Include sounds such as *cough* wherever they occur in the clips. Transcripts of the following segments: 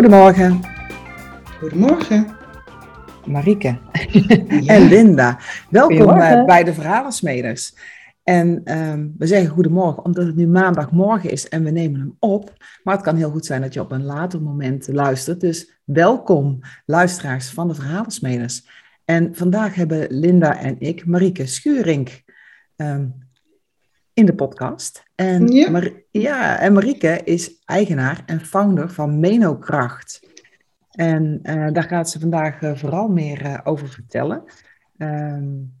Goedemorgen. Goedemorgen. Marike *laughs* en Linda. Welkom uh, bij de Verhalensmeders. En ehm, we zeggen goedemorgen omdat het nu maandagmorgen is en we nemen hem op. Maar het kan heel goed zijn dat je op een later moment luistert. Dus welkom luisteraars van de Verhalensmeders. En vandaag hebben Linda en ik Marike Schuring ehm, in de podcast. En, ja. ja, en Marieke is eigenaar en founder van Menokracht. En uh, daar gaat ze vandaag uh, vooral meer uh, over vertellen. Um,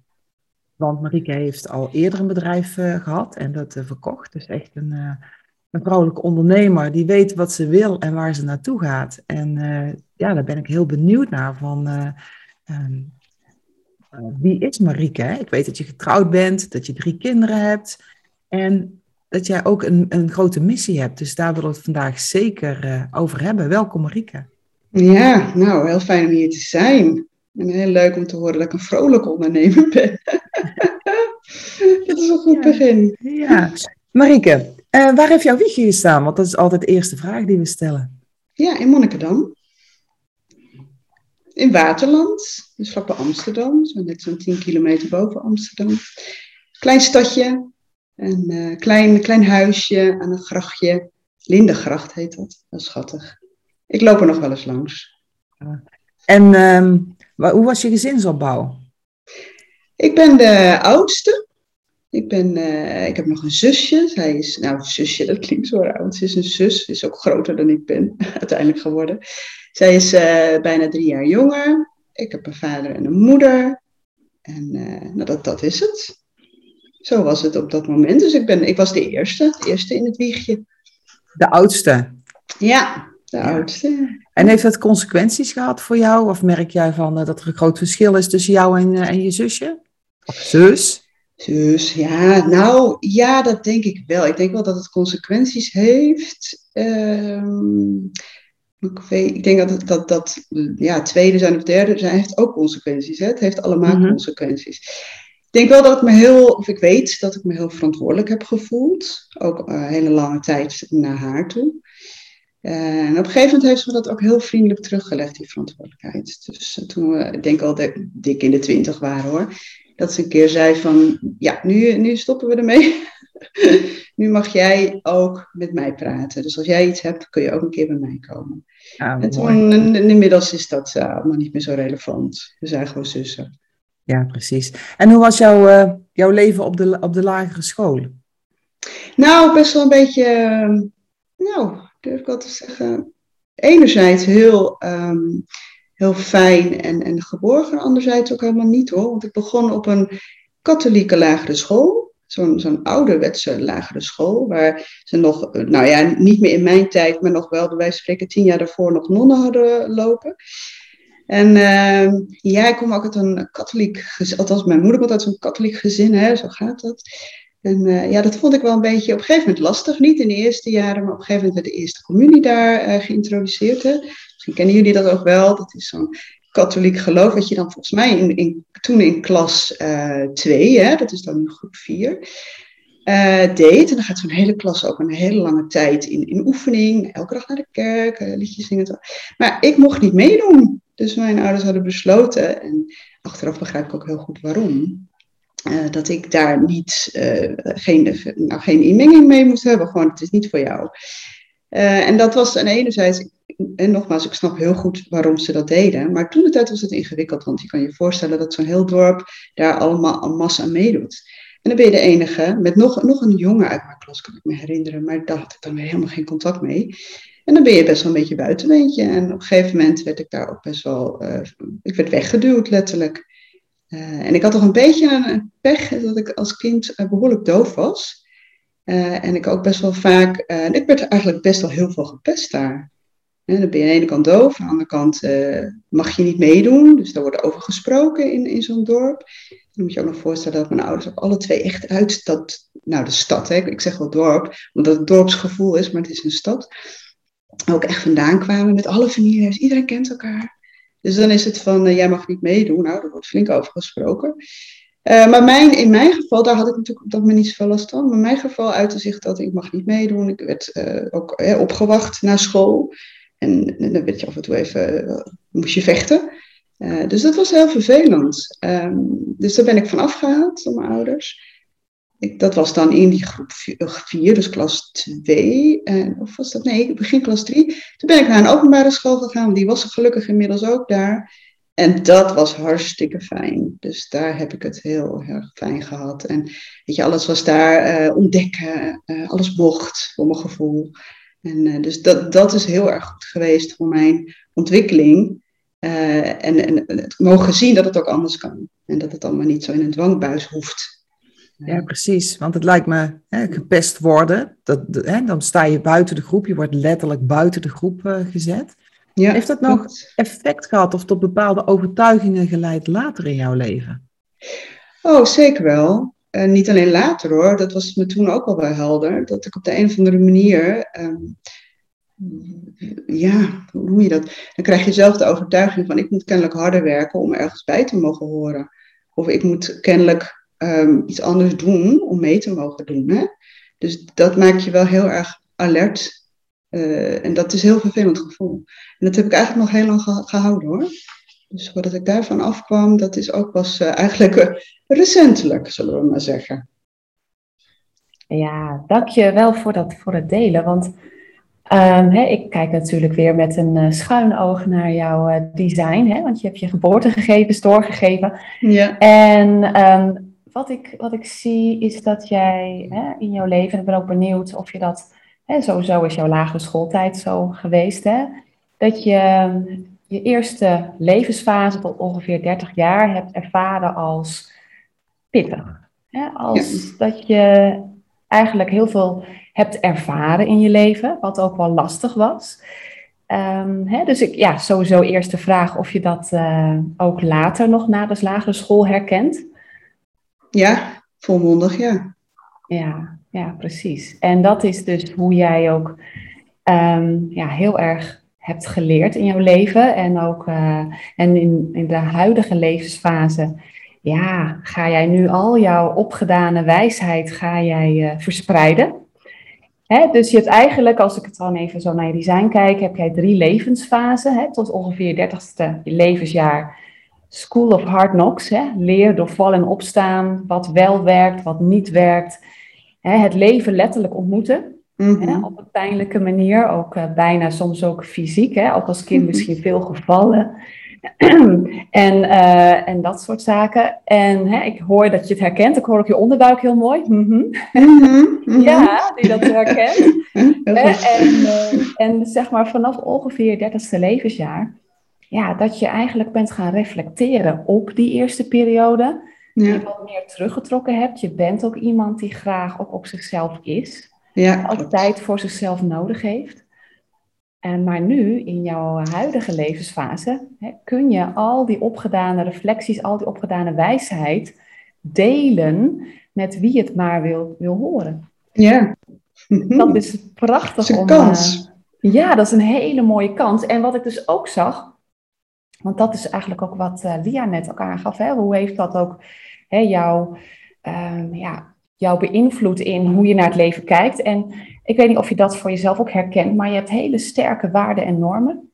want Marieke heeft al eerder een bedrijf gehad en dat verkocht. Dus echt een, een vrouwelijke ondernemer die weet wat ze wil en waar ze naartoe gaat. En ja, daar ben ik heel benieuwd naar van... Um, wie is Marieke? Ik weet dat je getrouwd bent, dat je drie kinderen hebt. En dat jij ook een, een grote missie hebt. Dus daar willen we het vandaag zeker uh, over hebben. Welkom Marieke. Ja, nou, heel fijn om hier te zijn. En heel leuk om te horen dat ik een vrolijke ondernemer ben. *laughs* dat is een goed ja. begin. Ja, Marieke, uh, waar heeft jouw wiegje gestaan? Want dat is altijd de eerste vraag die we stellen. Ja, in Monnikendam. In Waterland, dus vlakbij Amsterdam. Zo net zo'n 10 kilometer boven Amsterdam. Klein stadje, een uh, klein, klein huisje aan een grachtje. Lindegracht heet dat. Dat is schattig. Ik loop er nog wel eens langs. En um, hoe was je gezinsopbouw? Ik ben de oudste. Ik, ben, uh, ik heb nog een zusje. Zij is, nou, zusje, dat klinkt zo oud. Ze is een zus. Ze is ook groter dan ik ben, *laughs* uiteindelijk geworden. Zij is uh, bijna drie jaar jonger. Ik heb een vader en een moeder. En nou, dat, dat is het. Zo was het op dat moment. Dus ik, ben, ik was de eerste, de eerste in het wiegje. De oudste? Ja, de ja. oudste. En heeft dat consequenties gehad voor jou? Of merk jij van, uh, dat er een groot verschil is tussen jou en, uh, en je zusje? Of zus? Zus, ja, nou ja, dat denk ik wel. Ik denk wel dat het consequenties heeft. Um, ik, weet, ik denk dat, het, dat, dat ja, tweede zijn of derde zijn, heeft ook consequenties. Hè? Het heeft allemaal mm -hmm. consequenties. Ik denk wel dat ik me heel, of ik weet dat ik me heel verantwoordelijk heb gevoeld. Ook een uh, hele lange tijd naar haar toe. Uh, en op een gegeven moment heeft ze me dat ook heel vriendelijk teruggelegd, die verantwoordelijkheid. Dus uh, toen we, ik denk al dik in de twintig waren hoor, dat ze een keer zei van, ja, nu, nu stoppen we ermee. *laughs* nu mag jij ook met mij praten. Dus als jij iets hebt, kun je ook een keer bij mij komen. Ah, en toen, en, inmiddels is dat allemaal niet meer zo relevant. We zijn gewoon zussen. Ja, precies. En hoe was jouw, uh, jouw leven op de, op de lagere school? Nou, best wel een beetje, uh, nou, durf ik wel te zeggen, enerzijds heel, um, heel fijn en, en geborgen, anderzijds ook helemaal niet hoor. Want ik begon op een katholieke lagere school, zo'n zo'n ouderwetse lagere school, waar ze nog, nou ja, niet meer in mijn tijd, maar nog wel, bij wijze van spreken, tien jaar daarvoor nog nonnen hadden lopen. En uh, ja, ik kom ook uit een katholiek gezin, althans mijn moeder komt uit zo'n katholiek gezin, hè, zo gaat dat. En uh, ja, dat vond ik wel een beetje op een gegeven moment lastig. Niet in de eerste jaren, maar op een gegeven moment werd de eerste communie daar uh, geïntroduceerd. Hè. Misschien kennen jullie dat ook wel. Dat is zo'n katholiek geloof, wat je dan volgens mij in, in, toen in klas 2, uh, dat is dan in groep 4, deed. En dan gaat zo'n hele klas ook een hele lange tijd in, in oefening. Elke dag naar de kerk, liedjes zingen. Maar ik mocht niet meedoen. Dus mijn ouders hadden besloten, en achteraf begrijp ik ook heel goed waarom, uh, dat ik daar niet, uh, geen, nou, geen inmenging mee moest hebben. Gewoon, het is niet voor jou. Uh, en dat was aan enerzijds, en nogmaals, ik snap heel goed waarom ze dat deden. Maar toen de tijd was het ingewikkeld, want je kan je voorstellen dat zo'n heel dorp daar allemaal massa aan meedoet. En dan ben je de enige, met nog, nog een jongen uit mijn klas, kan ik me herinneren, maar daar had ik dan weer helemaal geen contact mee. En dan ben je best wel een beetje buitenbeentje. En op een gegeven moment werd ik daar ook best wel, uh, ik werd weggeduwd letterlijk. Uh, en ik had toch een beetje een pech dat ik als kind uh, behoorlijk doof was. en ik ook best wel vaak, ik werd eigenlijk best wel heel veel gepest daar. En dan ben je aan de ene kant doof, aan de andere kant mag je niet meedoen. Dus daar wordt over gesproken in, in zo'n dorp. Dan moet je ook nog voorstellen dat mijn ouders ook alle twee echt uit dat, nou de stad, hè? ik zeg wel dorp, omdat het dorpsgevoel is, maar het is een stad ook echt vandaan kwamen met alle families. Iedereen kent elkaar. Dus dan is het van, uh, jij mag niet meedoen. Nou, daar wordt flink over gesproken. Uh, maar mijn, in mijn geval, daar had ik natuurlijk op dat moment niet zoveel last van. Maar in mijn geval uitte zich dat ik mag niet meedoen. Ik werd uh, ook opgewacht naar school. en, en, dan werd je af en toe even, moest je vechten. dus dat was heel vervelend. Ehm, dus daar ben ik van afgehaald door mijn ouders. Ik, dat was dan in die groep 4, dus klas 2. of was dat? Nee, begin klas 3. Toen ben ik naar een openbare school gegaan. Die was gelukkig inmiddels ook daar. En dat was hartstikke fijn. Dus daar heb ik het heel erg fijn gehad. En weet je, alles was daar uh, ontdekken. Uh, alles mocht, voor mijn gevoel. En dus dat, dat is heel erg goed geweest voor mijn ontwikkeling. en, en het mogen zien dat het ook anders kan. En dat het allemaal niet zo in een dwangbuis hoeft. Ja, precies. Want het lijkt me hè, gepest worden. Dat, hè, dan sta je buiten de groep. Je wordt letterlijk buiten de groep gezet. Ja, Heeft dat nog effect gehad of tot bepaalde overtuigingen geleid later in jouw leven? Oh, zeker wel. Uh, niet alleen later hoor, dat was me toen ook al wel helder. Dat ik op de een of andere manier, ehm, ja, hoe noem je dat? Dan krijg je zelf de overtuiging van ik moet kennelijk harder werken om ergens bij te mogen horen. Of ik moet kennelijk um, iets anders doen om mee te mogen doen. Hè? Dus dat maakt je wel heel erg alert uh, en dat is een heel vervelend gevoel. En dat heb ik eigenlijk nog heel lang gehouden hoor. Dus voordat ik daarvan afkwam, dat is ook pas uh, eigenlijk uh, recentelijk, zullen we maar zeggen. Ja, dank je wel voor, dat, voor het delen. Want um, hè, ik kijk natuurlijk weer met een schuin oog naar jouw design. Hè, want je hebt je geboortegegevens doorgegeven. Ja. En um, wat, ik, wat ik zie is dat jij hè, in jouw leven, en ik ben ook benieuwd of je dat en sowieso is jouw lagere schooltijd zo geweest, hè? dat je je eerste levensfase tot ongeveer 30 jaar hebt ervaren als pittig. Hè? Als dat je eigenlijk heel veel hebt ervaren in je leven, wat ook wel lastig was. Um, hè, dus ik, ja, sowieso eerst de vraag of je dat uh, ook later nog na de lagere school herkent. Ja, volmondig, ja. Ja, ja, precies. En dat is dus hoe jij ook um, ja, heel erg hebt geleerd in jouw leven. En ook uh, en in, in de huidige levensfase, ja, ga jij nu al jouw opgedane wijsheid ga jij, uh, verspreiden. Dus je hebt eigenlijk, als ik het dan even zo naar je design kijk, heb jij drie levensfasen. Hè, tot ongeveer je dertigste levensjaar. School of Hard Knocks. Hè, leer door vallen en opstaan. Wat wel werkt, wat niet werkt hè, het leven letterlijk ontmoeten. hè, mhm. op een pijnlijke manier, ook uh, bijna soms ook fysiek, hè, ook als kind misschien veel gevallen. *clears throat* en, uh, en dat soort zaken. En hè, ik hoor dat je het herkent. Ik hoor ook je onderbuik heel mooi. Mm -hmm. *laughs* Ja, die dat herkent. *laughs* en, uh, en zeg maar vanaf ongeveer je dertigste levensjaar. Ja, dat je eigenlijk bent gaan reflecteren op die eerste periode ja. je wat meer teruggetrokken hebt. Je bent ook iemand die graag ook op zichzelf is. Ja, ook tijd voor zichzelf nodig heeft. En maar nu, in jouw huidige levensfase, hè, kun je al die opgedane reflecties, al die opgedane wijsheid delen met wie het maar wil, wil horen. Ja. Dat is prachtig. Dat is een kans. Uh, ja, dat is een hele mooie kans. En wat ik dus ook zag, want dat is eigenlijk ook wat uh, Lia net ook aangaf. Hè? Hoe heeft dat ook hè, jou, um, ja, jou beïnvloed in hoe je naar het leven kijkt? En ik weet niet of je dat voor jezelf ook herkent, maar je hebt hele sterke waarden en normen.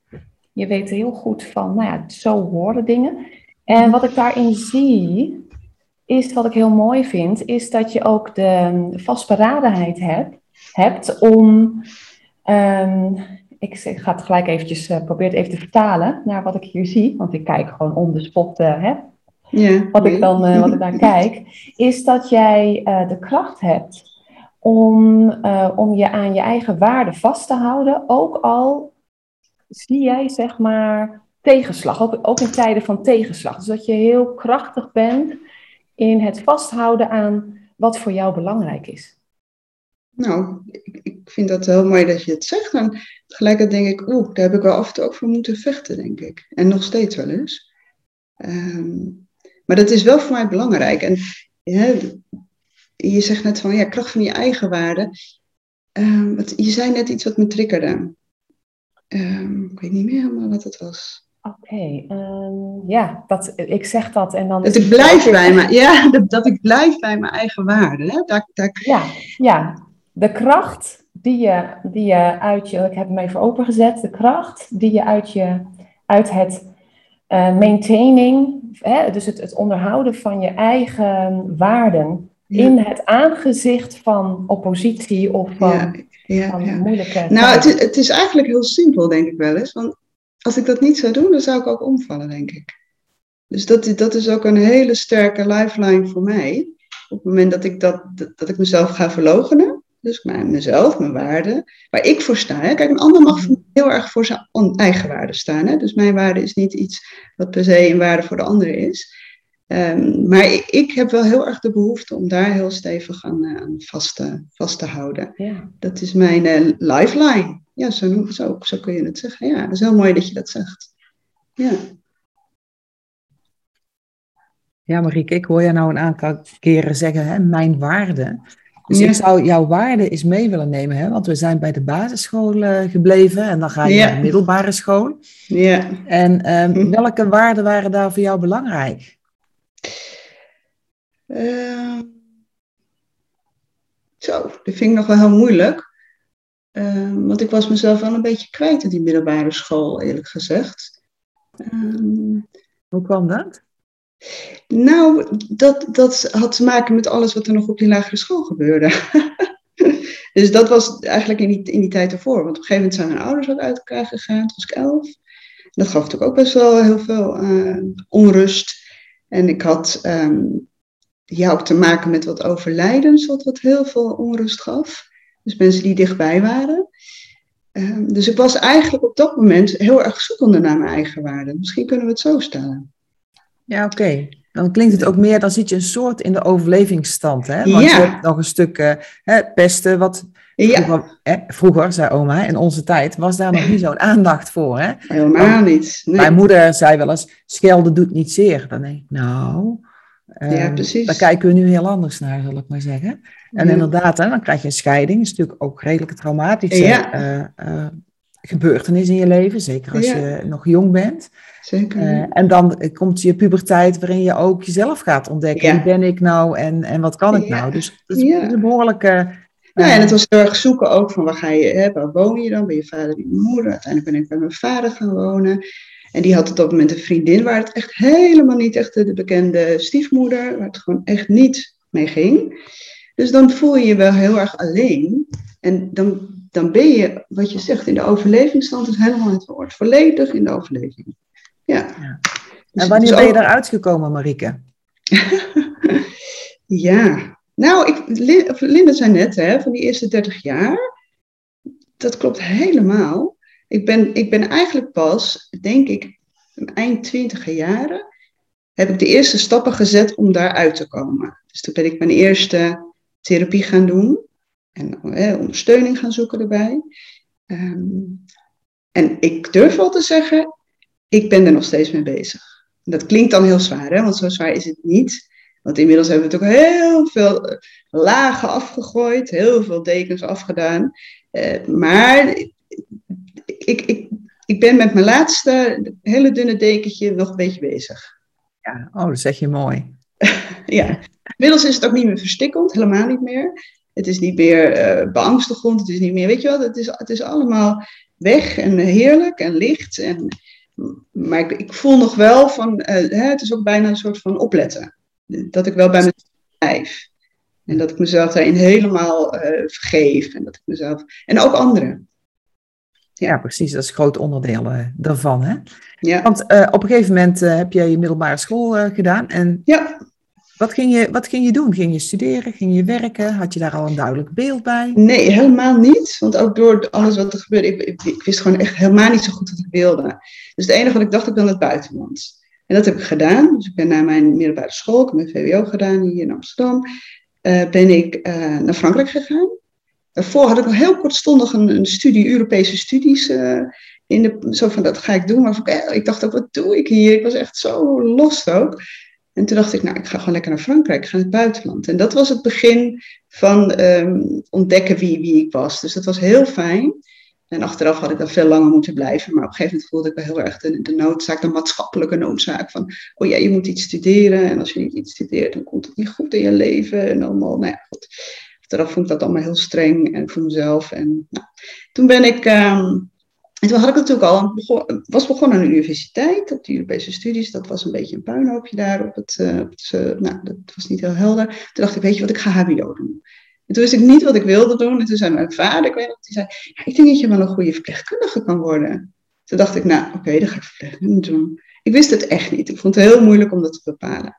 Je weet heel goed van, nou ja, zo horen dingen. En wat ik daarin zie, is wat ik heel mooi vind, is dat je ook de vastberadenheid hebt, hebt om um, ik, ga het gelijk eventjes, uh, probeer het even te vertalen naar wat ik hier zie, want ik kijk gewoon om de spot, uh, hè, ja, wat, ik dan, uh, wat ik *laughs* daar kijk, is dat jij de kracht hebt om, om je aan je eigen waarde vast te houden, ook al zie jij zeg maar tegenslag, ook, ook in tijden van tegenslag. Dus dat je heel krachtig bent in het vasthouden aan wat voor jou belangrijk is. Nou, ik, ik, vind dat heel mooi dat je het zegt. En tegelijkertijd denk ik, oeh, daar heb ik wel af en toe ook voor moeten vechten, denk ik. En nog steeds wel eens. Ehm, maar dat is wel voor mij belangrijk. En je zegt net van, ja, kracht van je eigen waarde. Um, je zei net iets wat me triggerde. Um, ik weet niet meer helemaal wat het was. Oké, ja, dat, ik zeg dat en dan... Dat ik *laughs* blijf bij me, ja, dat, dat ik blijf bij mijn eigen waarde. Hè? Dat, dat... Ja, ja, de kracht die je, die je uit je, ik heb hem even opengezet, de kracht die je uit, je, uit het uh, maintaining, hè, dus het, het onderhouden van je eigen waarden in het aangezicht van oppositie of van, ja, van moeilijke. Nou, het is, het is eigenlijk heel simpel, denk ik wel eens. Want als ik dat niet zou doen, dan zou ik ook omvallen, denk ik. Dus dat, dat is ook een hele sterke lifeline voor mij. Op het moment dat ik, dat, dat ik mezelf ga verlogenen, dus mijn, mezelf, mijn waarden, waar ik voor sta. Hè. Kijk, een ander mag mhm. heel erg voor zijn eigen waarde staan. Hè. Dus mijn waarde is niet iets wat per se een waarde voor de ander is. Ehm, maar ik, ik, heb wel heel erg de behoefte om daar heel stevig aan, uh, vast, te, vast te houden. Ja. Dat is mijn uh, lifeline. Ja, zo, zo, zo kun je het zeggen. Ja, dat is heel mooi dat je dat zegt. Ja. Ja, Marieke, ik hoor je nou een aantal keren zeggen, hè, mijn waarde. Dus ik zou jouw waarde eens mee willen nemen, hè? want we zijn bij de basisschool uh, gebleven en dan ga je naar de middelbare school. Ja. En um, welke waarden waren daar voor jou belangrijk? Uh, zo, dat vind ik nog wel heel moeilijk. Uh, want ik was mezelf wel een beetje kwijt in die middelbare school, eerlijk gezegd. Hoe kwam dat? Nou, dat, dat had te maken met alles wat er nog op die lagere school gebeurde. *laughs* dus dat was eigenlijk in die, in die tijd ervoor. Want op een gegeven moment zijn mijn ouders ook uit elkaar gegaan. Toen was ik elf. Dat gaf natuurlijk ook best wel heel veel uh, onrust. En ik had um, ook te maken met wat overlijdens, wat, wat heel veel onrust gaf. Dus mensen die dichtbij waren. Um, dus ik was eigenlijk op dat moment heel erg zoekende naar mijn eigen waarde. Misschien kunnen we het zo stellen. Ja, oké. Dan klinkt het ook meer, dan zit je een soort in de overlevingsstand. Hè? Want ja. je hebt nog een stuk uh, hè, pesten, wat vroeger, hè, vroeger, zei oma, in onze tijd was daar nog niet zo'n aandacht voor. Hè? Helemaal niet. Nee. Mijn moeder zei wel eens, schelden doet niet zeer. Dan denk ik, nou, um, ja, precies. daar kijken we nu heel anders naar, zal ik maar zeggen. En inderdaad, hè, dan krijg je een scheiding. Dat is natuurlijk ook redelijk traumatisch. Uh, uh, gebeurtenis in je leven, zeker als je nog jong bent. Zeker. Uh, en dan komt je puberteit waarin je ook jezelf gaat ontdekken. Wie ben ik nou en, en wat kan ik nou? Dus dat is, een behoorlijke... ja, en het was heel erg zoeken ook van waar ga je, hè, waar woon je dan? Ben je vader, bij je moeder? Uiteindelijk ben ik bij mijn vader gaan wonen. En die had op dat moment een vriendin waar het echt helemaal niet echt de bekende stiefmoeder, waar het gewoon echt niet mee ging. Dus dan voel je je wel heel erg alleen. En dan dan ben je, wat je zegt, in de overlevingsstand is helemaal het woord. Volledig in de overleving. Ja. ja. Dus en wanneer ben je eruit gekomen, Marieke? *laughs* ja, nou, ik, Linda zei net, hè, van die eerste 30 jaar. Dat klopt helemaal. Ik ben, ik ben eigenlijk pas, denk ik, eind twintiger jaren, heb ik de eerste stappen gezet om daaruit te komen. Dus toen ben ik mijn eerste therapie gaan doen en ondersteuning gaan zoeken erbij. Ehm, en ik durf wel te zeggen, ik ben er nog steeds mee bezig. Dat klinkt dan heel zwaar, hè? want zo zwaar is het niet. Want inmiddels hebben we natuurlijk heel veel eh, lagen afgegooid, heel veel dekens afgedaan. Uh, maar ik, ik, ik ben met mijn laatste hele dunne dekentje nog een beetje bezig. Ja, oh, dat zeg je mooi. *laughs* ja, inmiddels is het ook niet meer verstikkeld, helemaal niet meer. Het is niet meer uh, beangstigend, het is niet meer, weet je wel, het is, het is allemaal weg en heerlijk en licht. En, maar ik, ik voel nog wel van, uh, hè, het is ook bijna een soort van opletten. Dat ik wel bij mezelf blijf. En dat ik mezelf daarin helemaal uh, vergeef. En dat ik mezelf. En ook anderen. Ja, precies. Dat is een groot onderdeel uh, daarvan. Hè? Ja. Want uh, op een gegeven moment heb jij je middelbare school gedaan. En ja. Wat ging, je, wat ging je doen? Ging je studeren? Ging je werken? Had je daar al een duidelijk beeld bij? Nee, helemaal niet. Want ook door alles wat er gebeurde, ik, wist gewoon echt helemaal niet zo goed wat ik wilde. Dus het enige wat ik dacht, ik wil het buitenland. En dat heb ik gedaan. Dus ik ben naar mijn middelbare school, ik heb mijn VWO gedaan hier in Amsterdam. Uh, ben ik uh, naar Frankrijk gegaan. Daarvoor had ik nog heel kortstondig een, een studie, Europese studies. Uh, in de, zo van, dat ga ik doen. Maar ik dacht ook, wat doe ik hier? Ik was echt zo lost ook. En toen dacht ik, nou, ik ga gewoon lekker naar Frankrijk, ik ga naar het buitenland. En dat was het begin van um, ontdekken wie, wie ik was. Dus dat was heel fijn. En achteraf had ik dan veel langer moeten blijven. Maar op een gegeven moment voelde ik wel heel erg de, de noodzaak, de maatschappelijke noodzaak. Van, oh ja, je moet iets studeren. En als je niet iets studeert, dan komt het niet goed in je leven. En allemaal, nou ja, goed. Achteraf vond ik dat allemaal heel streng en voor mezelf. En nou, toen ben ik, ehm, en toen had ik natuurlijk al, begon, was begonnen aan de universiteit, op de Europese studies. Dat was een beetje een puinhoopje daar op het, op het nou, dat was niet heel helder. Toen dacht ik, weet je wat, ik ga HBO doen. En toen wist ik niet wat ik wilde doen. En toen zei mijn vader, ik weet nog, die zei, ik denk dat je wel een goede verpleegkundige kan worden. Toen dacht ik, nou oké, dan ga ik verpleegkundige doen. Ik wist het echt niet. Ik vond het heel moeilijk om dat te bepalen.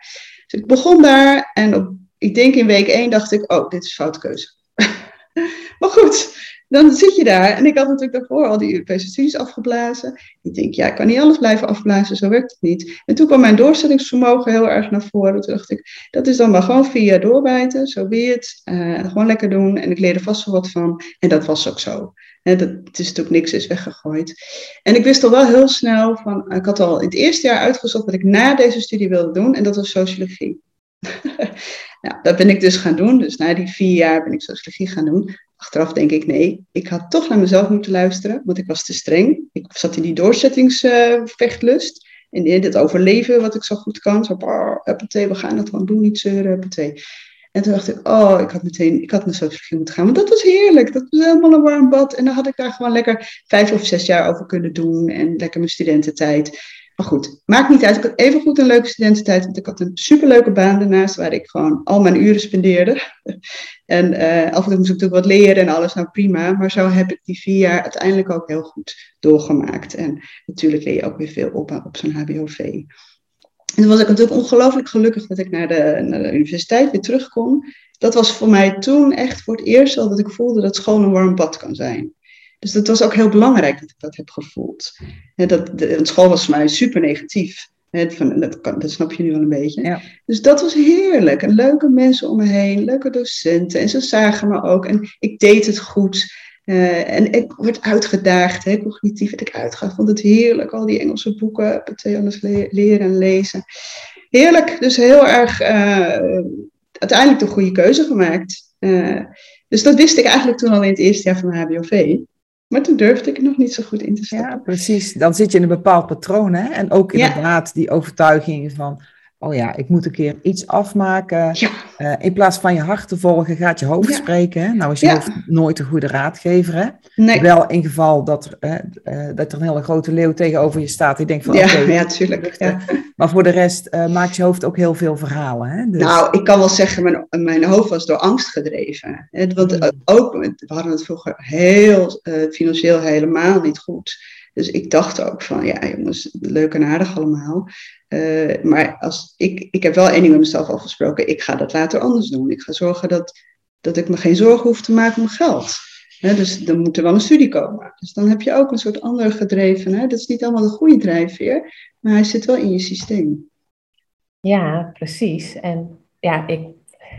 Dus ik begon daar en op, ik denk in week één dacht ik, oh, dit is foute keuze. *laughs* maar goed, dan zit je daar. En ik had natuurlijk daarvoor al die Europese studies afgeblazen. Ik denk, ja, ik kan niet alles blijven afblazen, zo werkt het niet. En toen kwam mijn doorzettingsvermogen heel erg naar voren. Toen dacht ik, dat is dan maar gewoon vier jaar doorbijten, zo so het. Uh, gewoon lekker doen. En ik leerde vast wel wat van. En dat was ook zo. dat, het is natuurlijk niks is weggegooid. En ik wist al wel heel snel van, ik had al in het eerste jaar uitgezocht wat ik na deze studie wilde doen. En dat was sociologie. *laughs* nou, dat ben ik dus gaan doen. Dus na die vier jaar ben ik sociologie gaan doen. Achteraf denk ik, nee, ik had toch naar mezelf moeten luisteren, want ik was te streng. Ik zat in die doorzettingsvechtlust. Uh, in dit overleven wat ik zo goed kan. Zo, huppatee, we gaan het gewoon doen, niet zeuren, huppatee. En toen dacht ik, oh, ik had meteen, ik had naar sociologie moeten gaan. Want dat was heerlijk. Dat was helemaal een warm bad. En dan had ik daar gewoon lekker vijf of zes jaar over kunnen doen. En lekker mijn studententijd. Maar goed, maakt niet uit. Ik had even goed een leuke studententijd, want ik had een superleuke baan daarnaast waar ik gewoon al mijn uren spendeerde. En uh, af en toe moest ik natuurlijk wat leren en alles, nou prima. Maar zo heb ik die vier jaar uiteindelijk ook heel goed doorgemaakt. En natuurlijk leer je ook weer veel op op zo'n HBOV. En toen was ik natuurlijk ongelooflijk gelukkig dat ik naar de, naar de universiteit weer terug kon. Dat was voor mij toen echt voor het eerst al dat ik voelde dat school een warm bad kan zijn. Dus dat was ook heel belangrijk dat ik dat heb gevoeld. dat, de, school was voor mij super negatief. Van, dat, kan, dat snap je nu wel een beetje. Ja. Dus dat was heerlijk. En leuke mensen om me heen, leuke docenten. En ze zagen me ook. En ik deed het goed. Uh, en ik werd uitgedaagd, hè, cognitief werd ik uitgedaagd. vond het heerlijk, al die Engelse boeken, anders le leren en lezen. Heerlijk, dus heel erg uh, uiteindelijk de goede keuze gemaakt. Uh, dus dat wist ik eigenlijk toen al in het eerste jaar van mijn HBOV. Maar toen durfde ik nog niet zo goed in te stappen. Ja, precies. Dan zit je in een bepaald patroon. Hè? En ook inderdaad die overtuiging van oh ja, ik moet een keer iets afmaken. Ja. Uh, in plaats van je hart te volgen, gaat je hoofd spreken. Hè? Nou is je hoofd nooit een goede raadgever. Hè? Nee. Wel in geval dat, uh, dat er een hele grote leeuw tegenover je staat. Die denkt van, ja, oké. ja, tuurlijk. Maar voor de rest maakt je hoofd ook heel veel verhalen. Hè? Dus... Nou, ik kan wel zeggen, mijn, mijn hoofd was door angst gedreven. Hè? Want mm. ook, we hadden het vroeger heel financieel helemaal niet goed. Dus ik dacht ook van, ja jongens, leuk en aardig allemaal. Uh, maar als, ik, ik heb wel één ding met mezelf afgesproken. Ik ga dat later anders doen. Ik ga zorgen dat, dat ik me geen zorgen hoef te maken om geld. dus dan moet er wel een studie komen. Dus dan heb je ook een soort andere gedreven. Hè? Dat is niet allemaal de goede drijfveer, maar hij zit wel in je systeem. Ja, precies. En ja, ik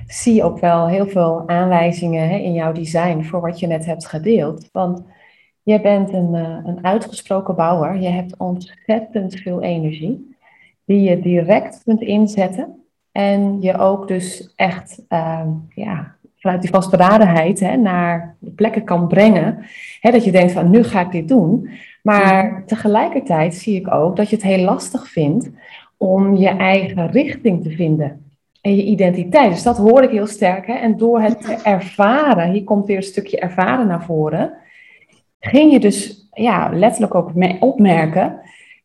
zie ook wel heel veel aanwijzingen in jouw design voor wat je net hebt gedeeld. Want je bent een, uh, een uitgesproken bouwer. Je hebt ontzettend veel energie die je direct kunt inzetten. En je ook dus echt uh, ja, vanuit die vastberadenheid hè, naar de plekken kan brengen. Hè, dat je denkt van nu ga ik dit doen. Maar tegelijkertijd zie ik ook dat je het heel lastig vindt om je eigen richting te vinden. En je identiteit. Dus dat hoor ik heel sterk. Hè? En door het te ervaren, hier komt weer een stukje ervaren naar voren ging je dus ja, letterlijk ook opmerken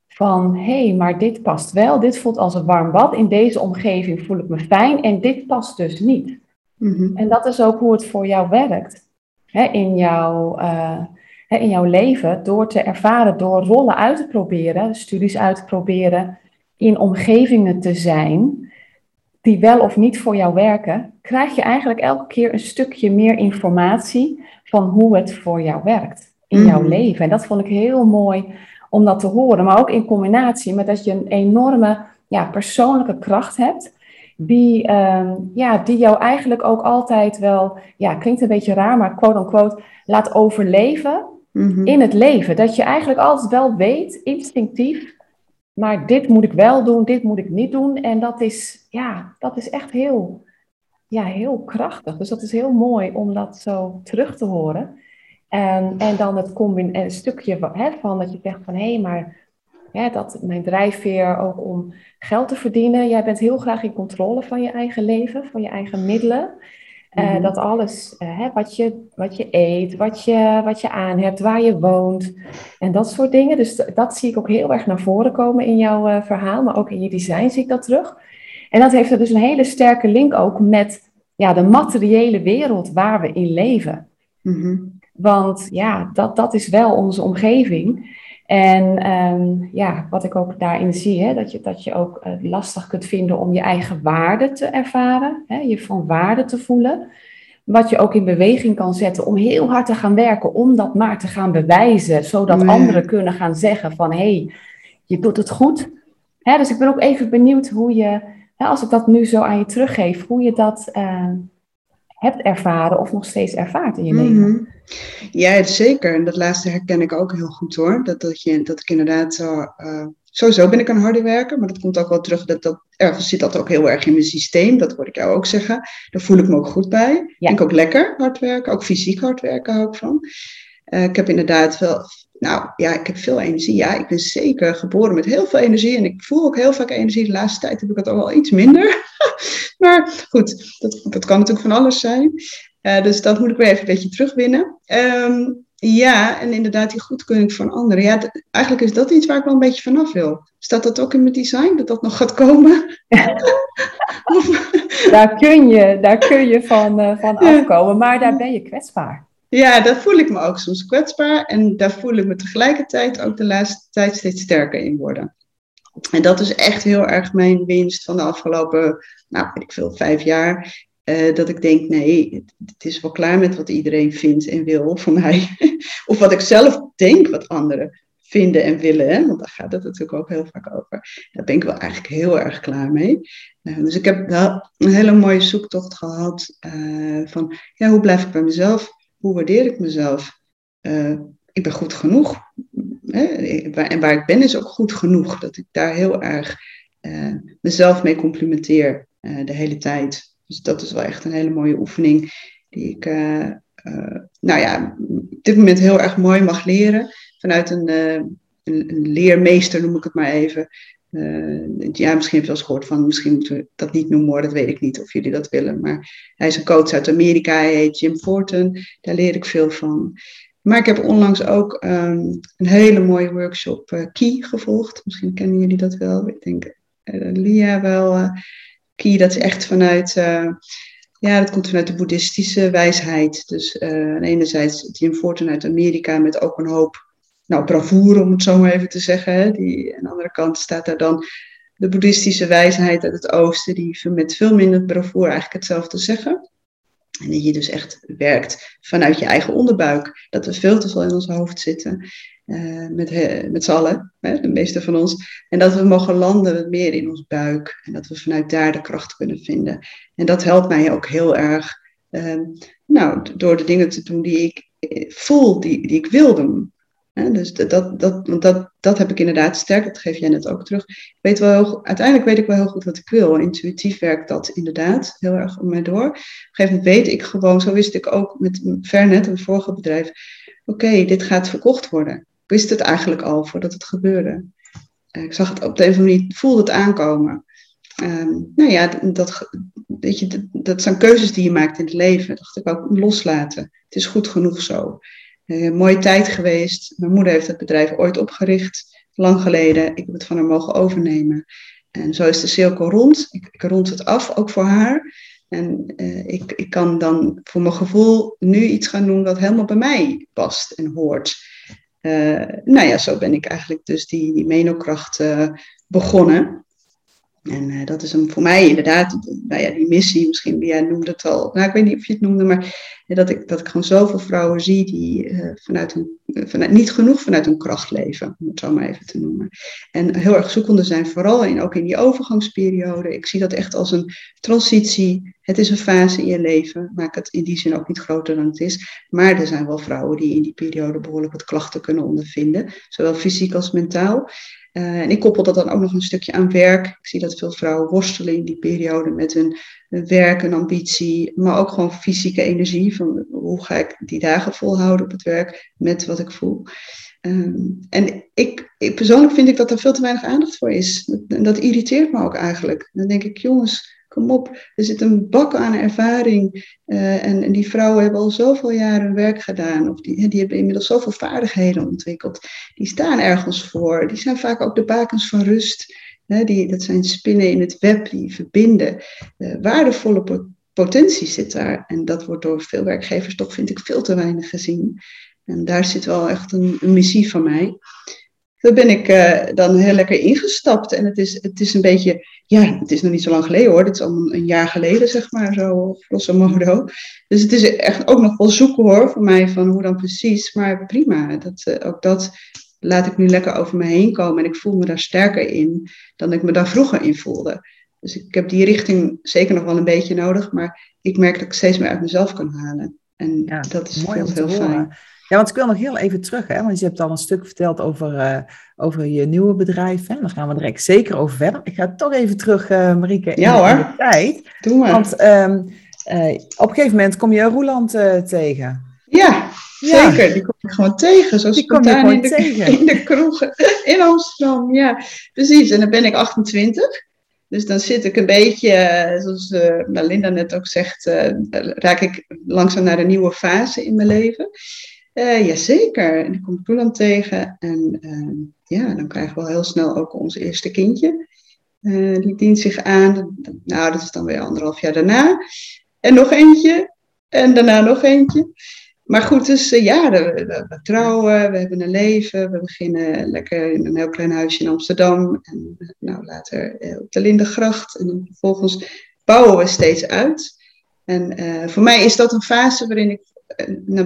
van hé, hey, maar dit past wel, dit voelt als een warm bad, in deze omgeving voel ik me fijn en dit past dus niet. Mhm. En dat is ook hoe het voor jou werkt hè, in, jouw, uh, hè, in jouw leven, door te ervaren, door rollen uit te proberen, studies uit te proberen, in omgevingen te zijn die wel of niet voor jou werken, krijg je eigenlijk elke keer een stukje meer informatie van hoe het voor jou werkt in jouw mm. leven. En dat vond ik heel mooi om dat te horen. Maar ook in combinatie met dat je een enorme ja, persoonlijke kracht hebt. Die, uh, ja, die jou eigenlijk ook altijd wel, ja, klinkt een beetje raar, maar quote unquote, laat overleven mhm. in het leven. Dat je eigenlijk altijd wel weet, instinctief, maar dit moet ik wel doen, dit moet ik niet doen. En dat is, ja, dat is echt heel, ja, heel krachtig. Dus dat is heel mooi om dat zo terug te horen. En, en dan het combin een stukje hè, van dat je zegt van hé, hey, maar hè, dat mijn drijfveer ook om geld te verdienen. Jij bent heel graag in controle van je eigen leven, van je eigen middelen. Uh, Dat alles, uh, hè, wat, je, wat je eet, wat je, wat je aan hebt, waar je woont en dat soort dingen. Dus dat zie ik ook heel erg naar voren komen in jouw uh, verhaal, maar ook in je design zie ik dat terug. En dat heeft er dus een hele sterke link ook met ja, de materiële wereld waar we in leven. Mm-hmm. Want ja, dat, dat is wel onze omgeving. En um, ja, wat ik ook daarin zie, hè, dat, je, dat je ook uh, lastig kunt vinden om je eigen waarde te ervaren, hè, je van waarde te voelen. Wat je ook in beweging kan zetten om heel hard te gaan werken, om dat maar te gaan bewijzen, zodat nee. anderen kunnen gaan zeggen van hé, hey, je doet het goed. Hè, dus ik ben ook even benieuwd hoe je, hè, als ik dat nu zo aan je teruggeef, hoe je dat uh, hebt ervaren of nog steeds ervaart in je leven. Mm-hmm. Ja, zeker. En dat laatste herken ik ook heel goed hoor. Dat, dat, je, dat ik inderdaad zo. Uh, sowieso ben ik een harde werker, maar dat komt ook wel terug. Dat, dat, ergens zit dat ook heel erg in mijn systeem. Dat hoor ik jou ook zeggen. Daar voel ik me ook goed bij. Ja. Ik denk ook lekker hard werken. Ook fysiek hard werken hou ik van. Uh, ik heb inderdaad wel. Nou ja, ik heb veel energie. Ja, ik ben zeker geboren met heel veel energie. En ik voel ook heel vaak energie. De laatste tijd heb ik het al wel iets minder. *laughs* maar goed, dat, dat kan natuurlijk van alles zijn. Uh, dus dat moet ik weer even een beetje terugwinnen. Um, ja, en inderdaad die goedkeuring van anderen. Ja, eigenlijk is dat iets waar ik wel een beetje vanaf wil. Staat dat ook in mijn design, dat dat nog gaat komen? *laughs* daar, kun je, daar kun je van, uh, van afkomen, maar daar ben je kwetsbaar. Ja, daar voel ik me ook soms kwetsbaar. En daar voel ik me tegelijkertijd ook de laatste tijd steeds sterker in worden. En dat is echt heel erg mijn winst van de afgelopen, nou, ik veel, vijf jaar. Uh, dat ik denk, nee, het is wel klaar met wat iedereen vindt en wil van mij. *laughs* of wat ik zelf denk wat anderen vinden en willen. Hè? Want daar gaat het natuurlijk ook heel vaak over. Daar ben ik wel eigenlijk heel erg klaar mee. Uh, dus ik heb wel een hele mooie zoektocht gehad uh, van, ja, hoe blijf ik bij mezelf? Hoe waardeer ik mezelf? ik ben goed genoeg. Hè? En waar ik ben is ook goed genoeg. Dat ik daar heel erg mezelf mee complimenteer de hele tijd. Dus dat is wel echt een hele mooie oefening die ik, nou ja, op dit moment heel erg mooi mag leren. Vanuit een, een, leermeester noem ik het maar even. Ja, misschien heb je wel eens gehoord van, misschien moeten we dat niet noemen hoor, dat weet ik niet of jullie dat willen. Maar hij is een coach uit Amerika, hij heet Jim Forten, daar leer ik veel van. Maar ik heb onlangs ook um, een hele mooie workshop Key gevolgd. Misschien kennen jullie dat wel. Ik denk Lia wel Ki, dat is echt vanuit, uh, ja, dat komt vanuit de boeddhistische wijsheid. Dus uh, enerzijds Jim Fortin uit Amerika met ook een hoop, nou, om het zo maar even te zeggen. Hè. Die, aan de andere kant staat daar dan de boeddhistische wijsheid uit het oosten, die met veel minder bravoure eigenlijk hetzelfde zeggen. En dat je dus echt werkt vanuit je eigen onderbuik. Dat we veel te veel in ons hoofd zitten. Uh, met, met z'n allen, hè, de meeste van ons. En dat we mogen landen meer in ons buik. En dat we vanuit daar de kracht kunnen vinden. En dat helpt mij ook heel erg. Uh, nou, door de dingen te doen die ik eh, voel, die, die ik wil doen. Dus dat, dat, dat, dat, heb ik inderdaad sterk, dat geef jij net ook terug. Ik weet wel uiteindelijk weet ik wel heel goed wat ik wil. Intuïtief werkt dat inderdaad heel erg om mij door. Op een gegeven moment weet ik gewoon, zo wist ik ook met Vernet, een vorige bedrijf. Oké, dit gaat verkocht worden. Ik wist het eigenlijk al voordat het gebeurde. Ik zag het op de een of andere manier, voelde het aankomen. Um, nou ja, dat, weet je, dat, dat zijn keuzes die je maakt in het leven. Dat dacht ik ook loslaten. Het is goed genoeg zo. Uh, mooie tijd geweest. Mijn moeder heeft het bedrijf ooit opgericht, lang geleden. Ik heb het van haar mogen overnemen. En zo is de cirkel rond. Ik, ik rond het af, ook voor haar. En uh, ik, ik kan dan voor mijn gevoel nu iets gaan doen wat helemaal bij mij past en hoort. Uh, nou ja, zo ben ik eigenlijk dus die, die menokracht begonnen. En uh, dat is een, voor mij inderdaad, nou ja, die missie, misschien, jij noemde het al, nou ik weet niet of je het noemde, maar dat ik, dat ik gewoon zoveel vrouwen zie die uh, vanuit een, vanuit, niet genoeg vanuit hun kracht leven, om het zo maar even te noemen. En heel erg zoekende zijn, vooral in, ook in die overgangsperiode. Ik zie dat echt als een transitie. Het is een fase in je leven. Maak het in die zin ook niet groter dan het is. Maar er zijn wel vrouwen die in die periode behoorlijk wat klachten kunnen ondervinden, zowel fysiek als mentaal. Uh, en ik koppel dat dan ook nog een stukje aan werk. Ik zie dat veel vrouwen worstelen in die periode met hun, hun werk en ambitie, maar ook gewoon fysieke energie. Van hoe ga ik die dagen volhouden op het werk met wat ik voel. Um, en ik, ik, persoonlijk vind ik dat er veel te weinig aandacht voor is. En dat irriteert me ook eigenlijk. Dan denk ik, jongens, kom op, er zit een bak aan ervaring. Uh, en, die vrouwen hebben al zoveel jaren werk gedaan. Of die, die hebben inmiddels zoveel vaardigheden ontwikkeld. Die staan ergens voor. Die zijn vaak ook de bakens van rust. die, dat zijn spinnen in het web die verbinden. Uh, waardevolle potentie zit daar. En dat wordt door veel werkgevers toch, vind ik, veel te weinig gezien. En daar zit wel echt een missie van mij. Daar ben ik uh, dan heel lekker ingestapt. En het is, het is een beetje, ja, het is nog niet zo lang geleden hoor. Het is al een jaar geleden, zeg maar, zo grosso modo. Dus het is echt ook nog wel zoeken hoor, voor mij, van hoe dan precies. Maar prima, dat, uh, ook dat laat ik nu lekker over me heen komen. En ik voel me daar sterker in dan ik me daar vroeger in voelde. Dus ik heb die richting zeker nog wel een beetje nodig. Maar ik merk dat ik steeds meer uit mezelf kan halen. En ja, dat is mooi heel fijn. Ja, want ik wil nog heel even terug, hè, want je hebt al een stuk verteld over, uh, over je nieuwe bedrijf. Hè? Daar gaan we direct zeker over verder. Ik ga toch even terug, uh, Marieke, in, ja, hoor. de tijd. Doe maar. Want um, uh, op een gegeven moment kom je Roeland tegen. Ja, zeker. Die kom ik gewoon tegen. Zo die kom je gewoon in de, tegen. *laughs* In de kroegen in Amsterdam, ja. Precies, en dan ben ik 28. Dus dan zit ik een beetje, zoals uh, Linda net ook zegt, uh, raak ik langzaam naar een nieuwe fase in mijn leven. Uh, jazeker, en ik kom dan tegen. En uh, ja, dan krijgen we al heel snel ook ons eerste kindje. Uh, die dient zich aan. Nou, dat is dan weer anderhalf jaar daarna. En nog eentje. En daarna nog eentje. Maar goed, dus ja, we, we, trouwen, we hebben een leven. We beginnen lekker in een heel klein huisje in Amsterdam. En nou, later op de Lindengracht. En vervolgens bouwen we steeds uit. En voor mij is dat een fase waarin ik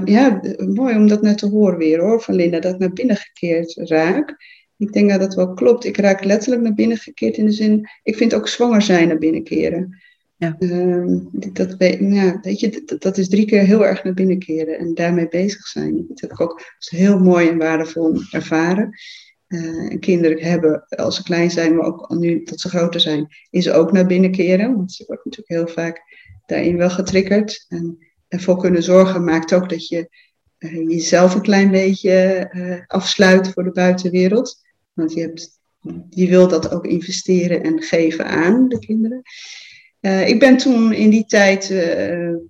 ja, mooi om dat net te horen weer hoor, van Linda, dat ik naar binnen gekeerd raak. Ik denk dat dat wel klopt. Ik raak letterlijk naar binnen gekeerd in de zin, ik vind ook zwanger zijn naar binnen keren. Ja. Uh, dat, ja, weet je, dat, dat, is drie keer heel erg naar binnen keren en daarmee bezig zijn. Dat heb ik ook heel mooi en waardevol ervaren. Uh, en kinderen hebben, als ze klein zijn, maar ook nu dat ze groter zijn, is ook naar binnen keren. Want ze wordt natuurlijk heel vaak daarin wel getriggerd. En ervoor kunnen zorgen maakt ook dat je uh, jezelf een klein beetje uh, afsluit voor de buitenwereld. Want je, hebt, je wilt dat ook investeren en geven aan de kinderen. Uh, ik ben toen in die tijd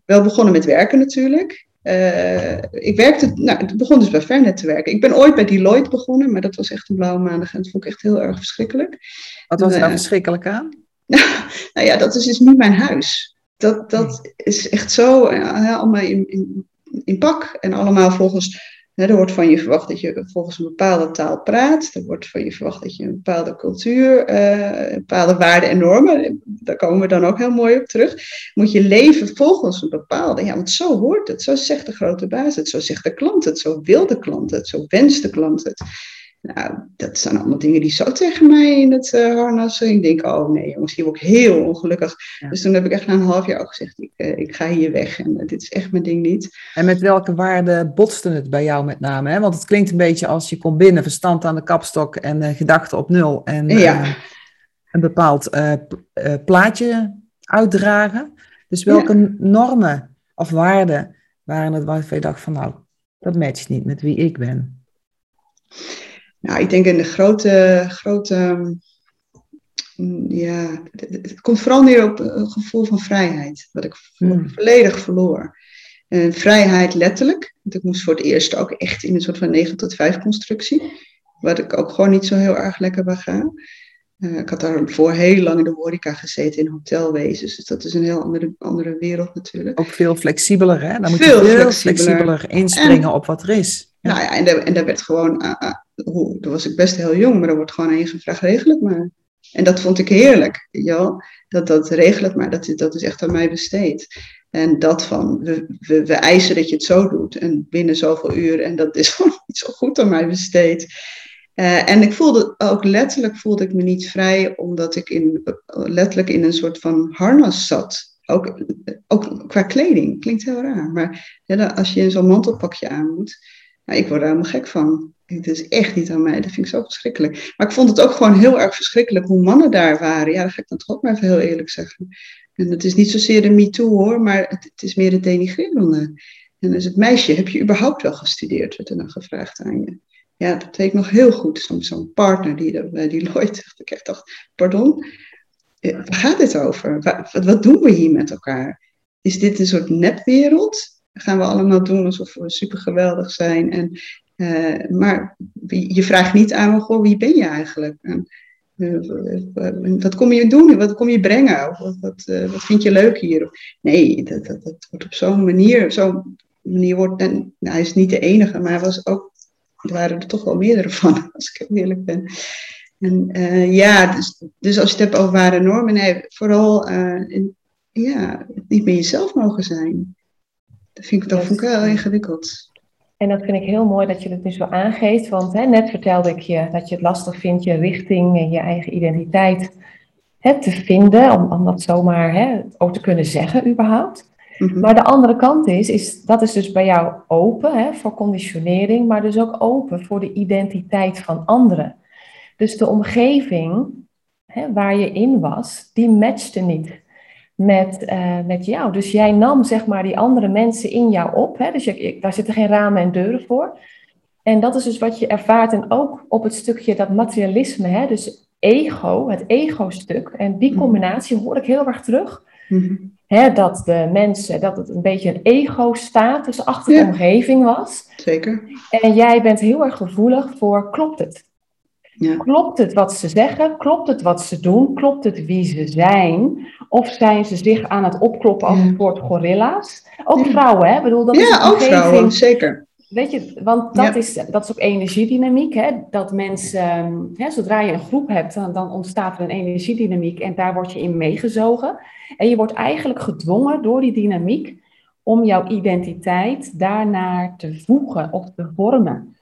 wel begonnen met werken natuurlijk. ik werkte, nou, het begon dus bij Fernet te werken. Ik ben ooit bij Deloitte begonnen, maar dat was echt een blauwe maandag en dat vond ik echt heel erg verschrikkelijk. Wat was dan verschrikkelijk aan? *laughs* nou ja, dat is dus niet mijn huis dat, dat is echt zo ja, allemaal in, in, in, pak en allemaal volgens. Hè, er wordt van je verwacht dat je volgens een bepaalde taal praat. Er wordt van je verwacht dat je een bepaalde cultuur, uh, bepaalde waarden en normen, daar komen we dan ook heel mooi op terug. Moet je leven volgens een bepaalde. Ja, want zo hoort het. Zo zegt de grote baas het. Zo zegt de klant het. Zo wil de klant het. Zo wenst de klant het. Nou, dat zijn allemaal dingen die zo tegen mij in het uh, harnas. Ik denk, oh nee jongens, hier word ik heel ongelukkig. Dus toen heb ik echt na een half jaar ook gezegd, ik, uh, ik ga hier weg en uh, dit is echt mijn ding niet. En met welke waarden botste het bij jou met name? Hè? Want het klinkt een beetje als je komt binnen, verstand aan de kapstok en gedachten op nul. En ja. een bepaald plaatje uitdragen. Dus welke ja. normen of waarden waren het waarvan je dacht van nou, dat matcht niet met wie ik ben? Nou, ik denk in de grote, grote mm, ja, het komt vooral neer op een gevoel van vrijheid, wat ik hmm. volledig verloor. En vrijheid letterlijk, want ik moest voor het eerst ook echt in een soort van 9 tot 5 constructie, wat ik ook gewoon niet zo heel erg lekker bij ga. Uh, ik had daarvoor heel lang in de horeca gezeten, in hotelwezens. Dus dat is een heel andere, andere wereld natuurlijk. Ook veel flexibeler, hè? Dan moet veel je veel flexibeler, inspringen op wat er is. Nou ja, en, daar, en daar werd gewoon, toen was ik best heel jong, maar er wordt gewoon aan je gevraagd, regel het maar. En dat vond ik heerlijk, ja, dat dat regel het maar, dat, dat is echt aan mij besteed. En dat van, we, we, eisen dat je het zo doet en binnen zoveel uur en dat is *laughs* gewoon niet zo goed aan mij besteed. Uh, en ik voelde ook letterlijk voelde ik me niet vrij, omdat ik in, letterlijk in een soort van harnas zat. Ook, ook qua kleding, klinkt heel raar. Maar als je in zo'n mantelpakje aan moet, nou, ik word er helemaal gek van. Het is echt niet aan mij, dat vind ik zo verschrikkelijk. Maar ik vond het ook gewoon heel erg verschrikkelijk hoe mannen daar waren. Ja, dat ga ik dan toch ook maar even heel eerlijk zeggen. En het is niet zozeer de MeToo hoor, maar het, is meer het denigrerende. En dus het meisje, heb je überhaupt wel gestudeerd, werd er dan gevraagd aan je. Ja, dat weet ik nog heel goed. Zo'n partner die bij Deloitte, ik echt dacht, pardon? waar gaat dit over? Wat, wat doen we hier met elkaar? Is dit een soort nepwereld? Gaan we allemaal doen alsof we super geweldig zijn? En, uh, maar je vraagt niet aan me, goh, wie ben je eigenlijk? En, uh, wat kom je doen? Wat kom je brengen? Wat, wat, uh, wat vind je leuk hier? Nee, dat, dat, dat wordt op zo'n manier, zo'n manier wordt, en nou, hij is niet de enige, maar hij was ook, er waren er toch wel meerdere van, *laughs* als ik eerlijk ben. En ja, dus, dus als je het hebt over ware normen, nee, vooral in, ja, niet meer jezelf mogen zijn. Dat vind ik, dat vond ik wel ingewikkeld. En dat vind ik heel mooi dat je het nu zo aangeeft, want hè, net vertelde ik je dat je het lastig vindt je richting en je eigen identiteit hè, te vinden, om, om dat zomaar hè, ook te kunnen zeggen überhaupt. Mm-hmm. Maar de andere kant is, is, dat is dus bij jou open hè, voor conditionering, maar dus ook open voor de identiteit van anderen. Dus de omgeving hè, waar je in was, die matchte niet met, uh, met jou. Dus jij nam zeg maar die andere mensen in jou op. Hè? Dus je, daar zitten geen ramen en deuren voor. En dat is dus wat je ervaart. En ook op het stukje dat materialisme, hè? dus ego, het ego-stuk. En die mhm. combinatie hoor ik heel erg terug. Mm dat de mensen, dat het een beetje een ego-status achter de omgeving was. Zeker. En jij bent heel erg gevoelig voor, klopt het? Ja. Klopt het wat ze zeggen? Klopt het wat ze doen? Klopt het wie ze zijn? Of zijn ze zich aan het opkloppen als een soort gorilla's? Ook vrouwen, hè? Ik bedoel, dat ja, is ook vrouwen, zeker. Weet je, want dat, is, dat is ook energiedynamiek. Hè? Dat mensen, hè, zodra je een groep hebt, dan, dan ontstaat er een energiedynamiek en daar word je in meegezogen. En je wordt eigenlijk gedwongen door die dynamiek om jouw identiteit daarnaar te voegen of te vormen.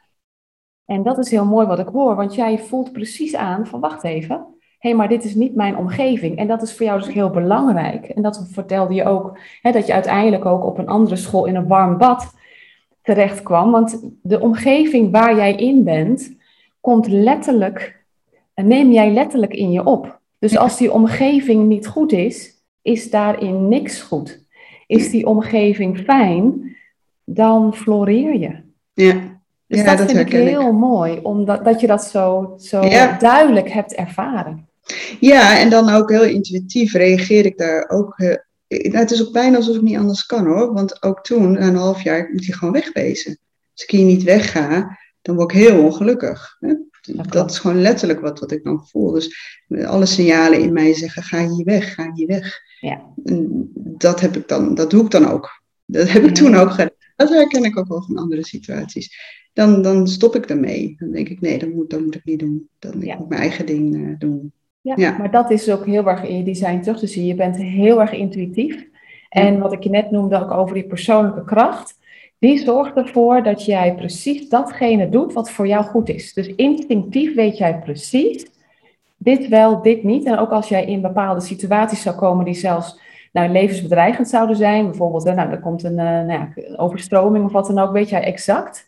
En dat is heel mooi wat ik hoor, want jij voelt precies aan van wacht even, hé, hey, maar dit is niet mijn omgeving. En dat is voor jou dus heel belangrijk. En dat vertelde je ook, hè, dat je uiteindelijk ook op een andere school in een warm bad terecht kwam. Want de omgeving waar jij in bent, komt letterlijk, neem jij letterlijk in je op. Dus als die omgeving niet goed is, is daarin niks goed. Is die omgeving fijn, dan floreer je. Ja. Dus ja, dat, vind ik heel mooi, omdat dat je dat zo, zo duidelijk hebt ervaren. Ja, en dan ook heel intuïtief reageer ik daar ook. Uh, het is ook bijna alsof ik niet anders kan hoor. Want ook toen, na een half jaar, moet je gewoon wegwezen. Als ik hier niet wegga, dan word ik heel ongelukkig. Hè? Dat, is gewoon letterlijk wat, wat ik dan voel. Dus alle signalen in mij zeggen: ga hier weg, ga hier weg. Ja. En dat, heb ik dan, dat doe ik dan ook. Dat heb ik toen ook gedaan. Dat herken ik ook wel van andere situaties dan, dan stop ik ermee. Dan denk ik, nee, dat moet, dat moet ik niet doen. Dan moet ik mijn eigen ding uh, doen. Ja, maar dat is ook heel erg in je design terug te zien. Je bent heel erg intuïtief. En wat ik je net noemde ook over die persoonlijke kracht, die zorgt ervoor dat jij precies datgene doet wat voor jou goed is. Dus instinctief weet jij precies, dit wel, dit niet. En ook als jij in bepaalde situaties zou komen die zelfs nou, levensbedreigend zouden zijn, bijvoorbeeld, nou, er komt een, uh, nou ja, overstroming of wat dan ook, weet jij exact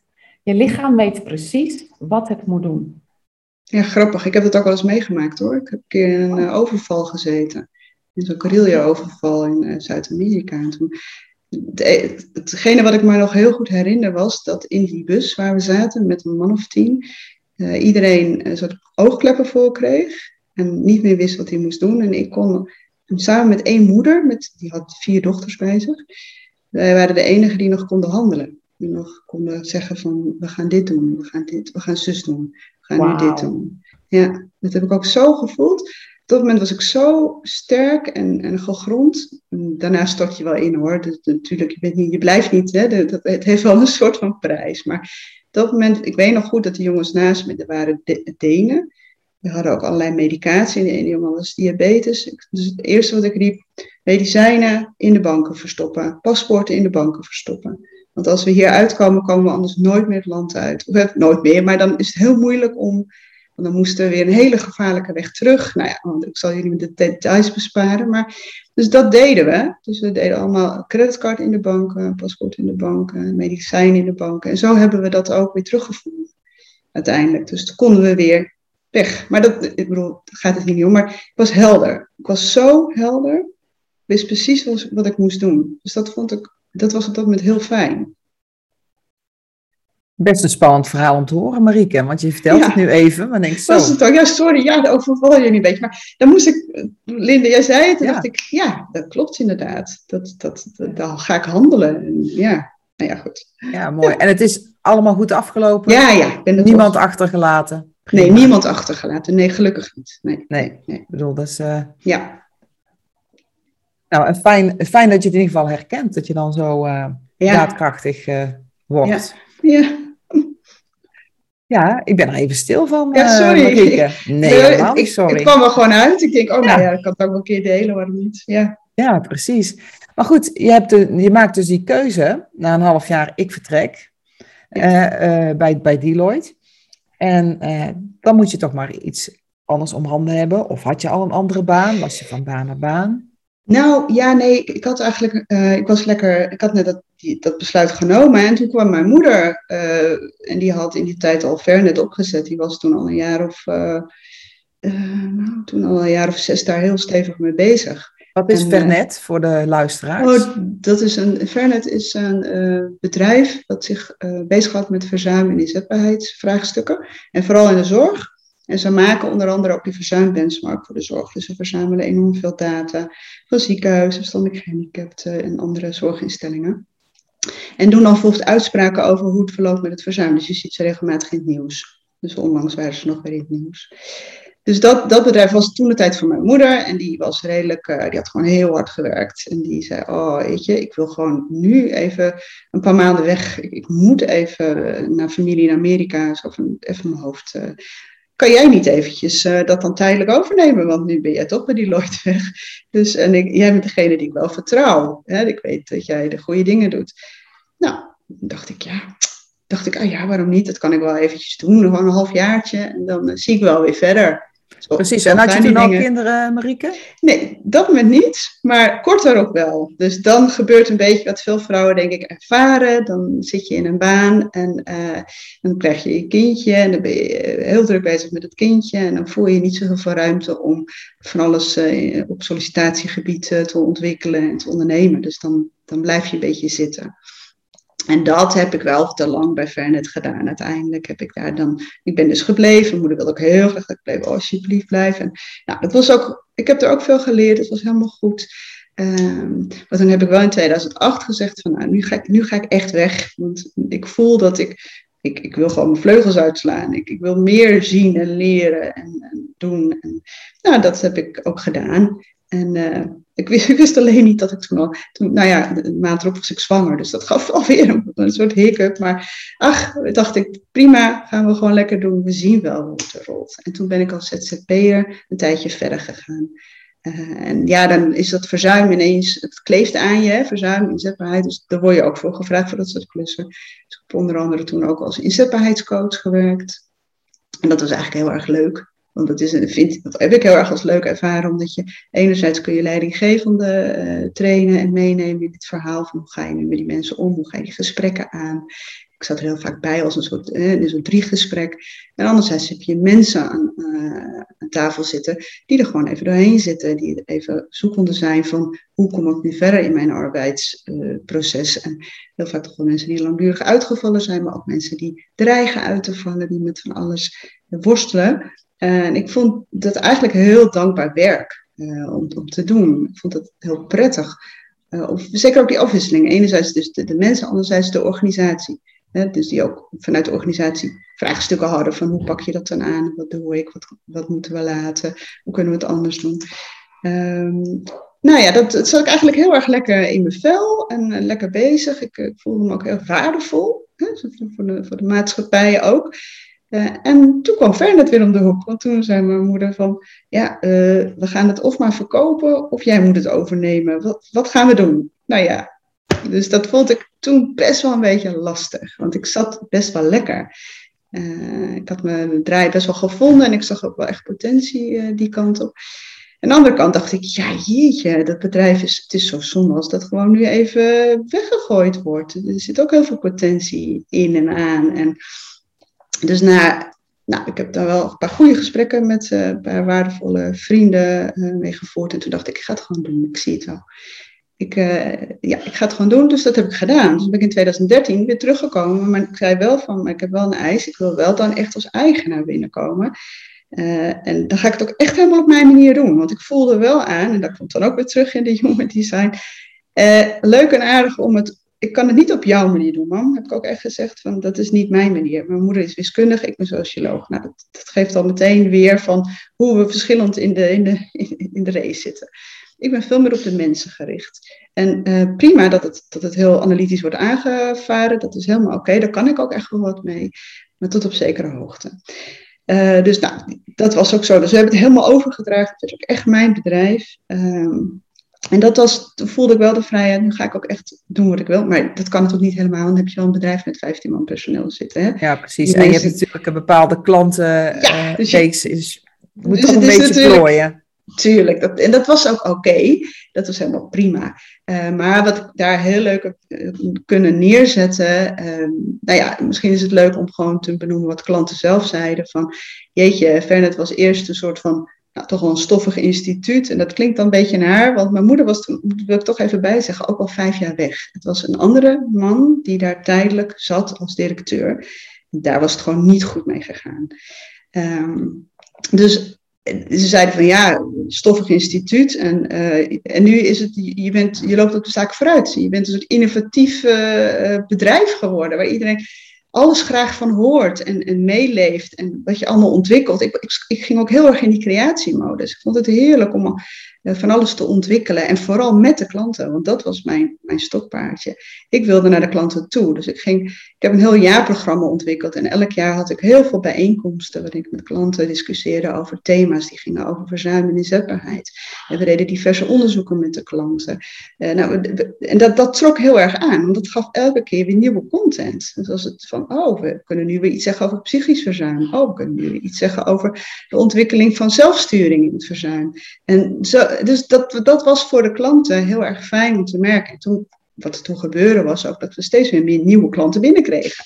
je lichaam weet precies wat het moet doen. Ja, grappig. Ik heb het ook wel eens meegemaakt hoor. Ik heb een keer in een uh, overval gezeten. In zo'n guerrilla-overval in uh, Zuid-Amerika. Het, hetgene wat ik me nog heel goed herinner was dat in die bus waar we zaten met een man of tien, uh, iedereen een soort oogkleppen voor kreeg en niet meer wist wat hij moest doen. En ik kon samen met één moeder, met, die had vier dochters bij zich, wij waren de enigen die nog konden handelen die nog konden zeggen van we gaan dit doen, we gaan dit, we gaan zus doen, we gaan nu dit doen. Ja, dat heb ik ook zo gevoeld. Op dat moment was ik zo sterk en, en gegrond. daarna stort je wel in hoor. Natuurlijk, je, bent niet, je blijft niet, hè, dat, het heeft wel een soort van prijs. Maar op dat moment, ik weet nog goed dat de jongens naast me, er waren Denen. We hadden ook allerlei medicatie. De ene jongen was diabetes. Dus het eerste wat ik riep, medicijnen in de banken verstoppen. Paspoorten in de banken verstoppen. Want als we hier uitkomen, komen we anders nooit meer het land uit. Of nooit meer, maar dan is het heel moeilijk om. Want dan moesten we weer een hele gevaarlijke weg terug. Nou ja, ik zal jullie de details besparen. Maar, dus dat deden we. Dus we deden allemaal creditcard in de banken, paspoort in de banken, medicijn in de banken. En zo hebben we dat ook weer teruggevonden. Uiteindelijk. Dus toen konden we weer weg. Maar dat, ik bedoel, gaat het niet om. Maar ik was helder. Ik was zo helder. Ik wist precies wat ik moest doen. Dus dat vond ik dat was op dat moment heel fijn. Best een spannend verhaal om te horen, Marieke. Want je vertelt het nu even, maar denk zo. Was het ook? Ja, sorry, ja, dat overval je niet een beetje. Maar dan moest ik, Linde, jij zei het, en dacht ik, ja, dat klopt inderdaad. Dat, dat, dan ga ik handelen. Ja, nou ja, goed. Ja, mooi. En het is allemaal goed afgelopen? Ja, ja. Ben niemand achtergelaten? Nee, niemand achtergelaten. Nee, gelukkig niet. Nee, nee. nee. ik bedoel, dat is... Uh... Ja. Nou, en fijn, fijn dat je het in ieder geval herkent, dat je dan zo uh, daadkrachtig uh, wordt. Ja. ja. Ja, ik ben er even stil van. Ja, sorry. *laughs* nee, helemaal niet, sorry. Ik kwam er gewoon uit. Ik denk, oh nou ja, ik kan het ook wel een keer delen, waarom niet? Ja. ja, precies. Maar goed, je, hebt de, je maakt dus die keuze na een half jaar, ik vertrek uh, bij, bij Deloitte. En uh, dan moet je toch maar iets anders om handen hebben. Of had je al een andere baan? Was je van baan naar baan? Nou, ja, nee, ik had eigenlijk, uh, ik was lekker, ik had net dat, die, dat besluit genomen en toen kwam mijn moeder uh, en die had in die tijd al Vernet opgezet. Die was toen al een jaar of, uh, nou, toen al een jaar of zes daar heel stevig mee bezig. Wat is en, Vernet voor de luisteraars? Oh, dat is een, Vernet is een bedrijf dat zich bezighoudt met verzuim- en inzetbaarheidsvraagstukken en vooral in de zorg. En ze maken onder andere ook die verzuimbenchmark voor de zorg. Dus ze verzamelen enorm veel data van ziekenhuizen, verstandelijk gehandicapten en andere zorginstellingen. En doen dan bijvoorbeeld uitspraken over hoe het verloopt met het verzuim. Dus je ziet ze regelmatig in het nieuws. Dus onlangs waren ze nog weer in het nieuws. Dus dat, dat bedrijf was toen de tijd van mijn moeder. En die was redelijk, uh, die had gewoon heel hard gewerkt. En die zei, oh weet je, ik wil gewoon nu even een paar maanden weg. Ik, moet even naar familie in Amerika. Zo even mijn hoofd uh, kan jij niet eventjes uh, dat dan tijdelijk overnemen? Want nu ben jij toch bij die Lloyd weg. Dus, en ik, jij bent degene die ik wel vertrouw. Hè? Ik weet dat jij de goede dingen doet. Nou, dacht ik, ja, dacht ik, ah ja, waarom niet? Dat kan ik wel eventjes doen, gewoon een halfjaartje. En dan uh, zie ik wel weer verder. Precies, en had je toen al kinderen, Marieke? Nee, dat moment niet, maar kort daarop wel. Dus dan gebeurt een beetje wat veel vrouwen denk ik ervaren. Dan zit je in een baan en uh, dan krijg je je kindje en dan ben je heel druk bezig met het kindje. En dan voel je niet zoveel ruimte om van alles uh, op sollicitatiegebied uh, te ontwikkelen en te ondernemen. Dus dan, dan blijf je een beetje zitten. En dat heb ik wel te lang bij Fernet gedaan. Uiteindelijk heb ik daar dan, ik ben dus gebleven. Mijn moeder wilde ook heel graag dat ik bleef, oh, alsjeblieft blijven. En, nou, dat was ook, ik heb er ook veel geleerd, het was helemaal goed. Um, maar toen heb ik wel in 2008 gezegd van, nou, nu ga ik, nu ga ik echt weg. Want ik voel dat ik, ik, ik wil gewoon mijn vleugels uitslaan. Ik, ik wil meer zien en leren en, en doen. En, nou, dat heb ik ook gedaan. En uh, *laughs* ik, wist, alleen niet dat ik toen al, nou ja, een maand erop was ik zwanger, dus dat gaf *laughs* alweer een, een soort hiccup. Maar ach, dacht ik, prima, gaan we gewoon lekker doen, we zien wel hoe het rolt. En toen ben ik als ZZP'er een tijdje verder gegaan. Uh, en ja, dan is dat verzuim ineens, het kleeft aan je, verzuim, inzetbaarheid. Dus daar word je ook voor gevraagd voor dat soort klussen. Dus ik heb onder andere toen ook als inzetbaarheidscoach gewerkt. En dat was eigenlijk heel erg leuk. Want dat, is, vind, dat heb ik heel erg als leuk ervaren, omdat je enerzijds kun je leidinggevende uh, trainen en meenemen in dit verhaal van hoe ga je nu met die mensen om, hoe ga je die gesprekken aan. Ik zat er heel vaak bij als een soort eh, een driegesprek. En anderzijds heb je mensen aan, uh, aan, tafel zitten die er gewoon even doorheen zitten, die even zoekende zijn van hoe kom ik nu verder in mijn arbeidsproces. en heel vaak toch wel mensen die langdurig uitgevallen zijn, maar ook mensen die dreigen uit te vallen, die met van alles worstelen. En ik vond dat eigenlijk heel dankbaar werk uh, om, om te doen. Ik vond het heel prettig. Uh, of, zeker ook die afwisseling. Enerzijds dus de, de mensen, anderzijds de organisatie. Dus die ook vanuit de organisatie vraagstukken hadden van hoe pak je dat dan aan? Wat doe ik? Wat, wat moeten we laten? Hoe kunnen we het anders doen? Um, nou ja, dat, dat zat ik eigenlijk heel erg lekker in mijn vel en uh, lekker bezig. Ik, ik voelde me ook heel waardevol. Hè, voor, de, voor de maatschappij ook. Uh, en toen kwam Fernet weer om de hoek. Want toen zei mijn moeder van, ja, we gaan het of maar verkopen of jij moet het overnemen. Wat, wat gaan we doen? Nou ja, dus dat vond ik toen best wel een beetje lastig. Want ik zat best wel lekker. Uh, ik had mijn draai best wel gevonden en ik zag ook wel echt potentie die kant op. Aan de andere kant dacht ik, ja jeetje, dat bedrijf is, het is zo zonde als dat gewoon nu even weggegooid wordt. Er zit ook heel veel potentie in en aan. En dus na, nou, ik heb daar wel een paar goede gesprekken met uh, een paar waardevolle vrienden uh, mee gevoerd. En toen dacht ik, ik ga het gewoon doen, ik zie het wel. Ik, ja, ik ga het gewoon doen, dus dat heb ik gedaan. Dus ben ik in 2013 weer teruggekomen, maar ik zei wel van, maar ik heb wel een eis, ik wil wel dan echt als eigenaar binnenkomen. en dan ga ik het ook echt helemaal op mijn manier doen, want ik voelde wel aan, en dat komt dan ook weer terug in de *laughs* human design, leuk en aardig om het ik kan het niet op jouw manier doen, mam. Heb ik ook echt gezegd, van dat is niet mijn manier. Mijn moeder is wiskundig, ik ben socioloog. Nou, dat, dat geeft al meteen weer van hoe we verschillend in de, in, de, *laughs* in de race zitten. Ik ben veel meer op de mensen gericht. En uh, prima dat het, dat het heel analytisch wordt aangevaren, dat is helemaal oké. Daar kan ik ook echt wel wat mee, maar tot op zekere hoogte. Uh, dus nou, dat was ook zo. Dus we hebben het helemaal overgedragen. Het is ook echt mijn bedrijf. Uh, en dat was, toen voelde ik wel de vrijheid, nu ga ik ook echt doen wat ik wil. Maar dat kan natuurlijk niet helemaal, dan heb je wel een bedrijf met 15 man personeel zitten. Hè? Ja, precies. en je hebt natuurlijk een bepaalde klanten. Ja, dus je, is, moet dus toch een beetje plooien. Tuurlijk, dat, en dat was ook oké. Dat was helemaal prima. Uh, maar wat ik daar heel leuk heb uh, kunnen neerzetten. Uh, nou ja, misschien is het leuk om gewoon te benoemen wat klanten zelf zeiden. Van jeetje, Fernet was eerst een soort van nou, toch wel een stoffig instituut. En dat klinkt dan een beetje naar, want mijn moeder was toen, wil ik toch even bij zeggen, ook al vijf jaar weg. Het was een andere man die daar tijdelijk zat als directeur. Daar was het gewoon niet goed mee gegaan. Um, dus ze zeiden van ja, stoffig instituut. En, uh, en nu is het, je, bent, je loopt op de zaak vooruit. Je bent een soort innovatief uh, bedrijf geworden, waar iedereen alles graag van hoort en, en meeleeft en wat je allemaal ontwikkelt. Ik, ik, ging ook heel erg in die creatiemodus. Ik vond het heerlijk om eh, van alles te ontwikkelen. En vooral met de klanten, want dat was mijn, mijn stokpaardje. Ik wilde naar de klanten toe. Dus ik, ging, heb een heel jaarprogramma ontwikkeld. En elk jaar had ik heel veel bijeenkomsten waarin ik met klanten discussieerde over thema's die gingen over verzuim en inzetbaarheid. En we deden diverse onderzoeken met de klanten. Uh, nou, en dat, dat trok heel erg aan, want dat gaf elke keer weer nieuwe content. Dus als het van, oh, we kunnen nu weer iets zeggen over psychisch verzuim. Oh, we kunnen nu weer iets zeggen over de ontwikkeling van zelfsturing in het verzuim. En zo, dus dat, dat was voor de klanten heel erg fijn om te merken. toen, wat er toen gebeurde was ook dat we steeds meer nieuwe klanten binnenkregen.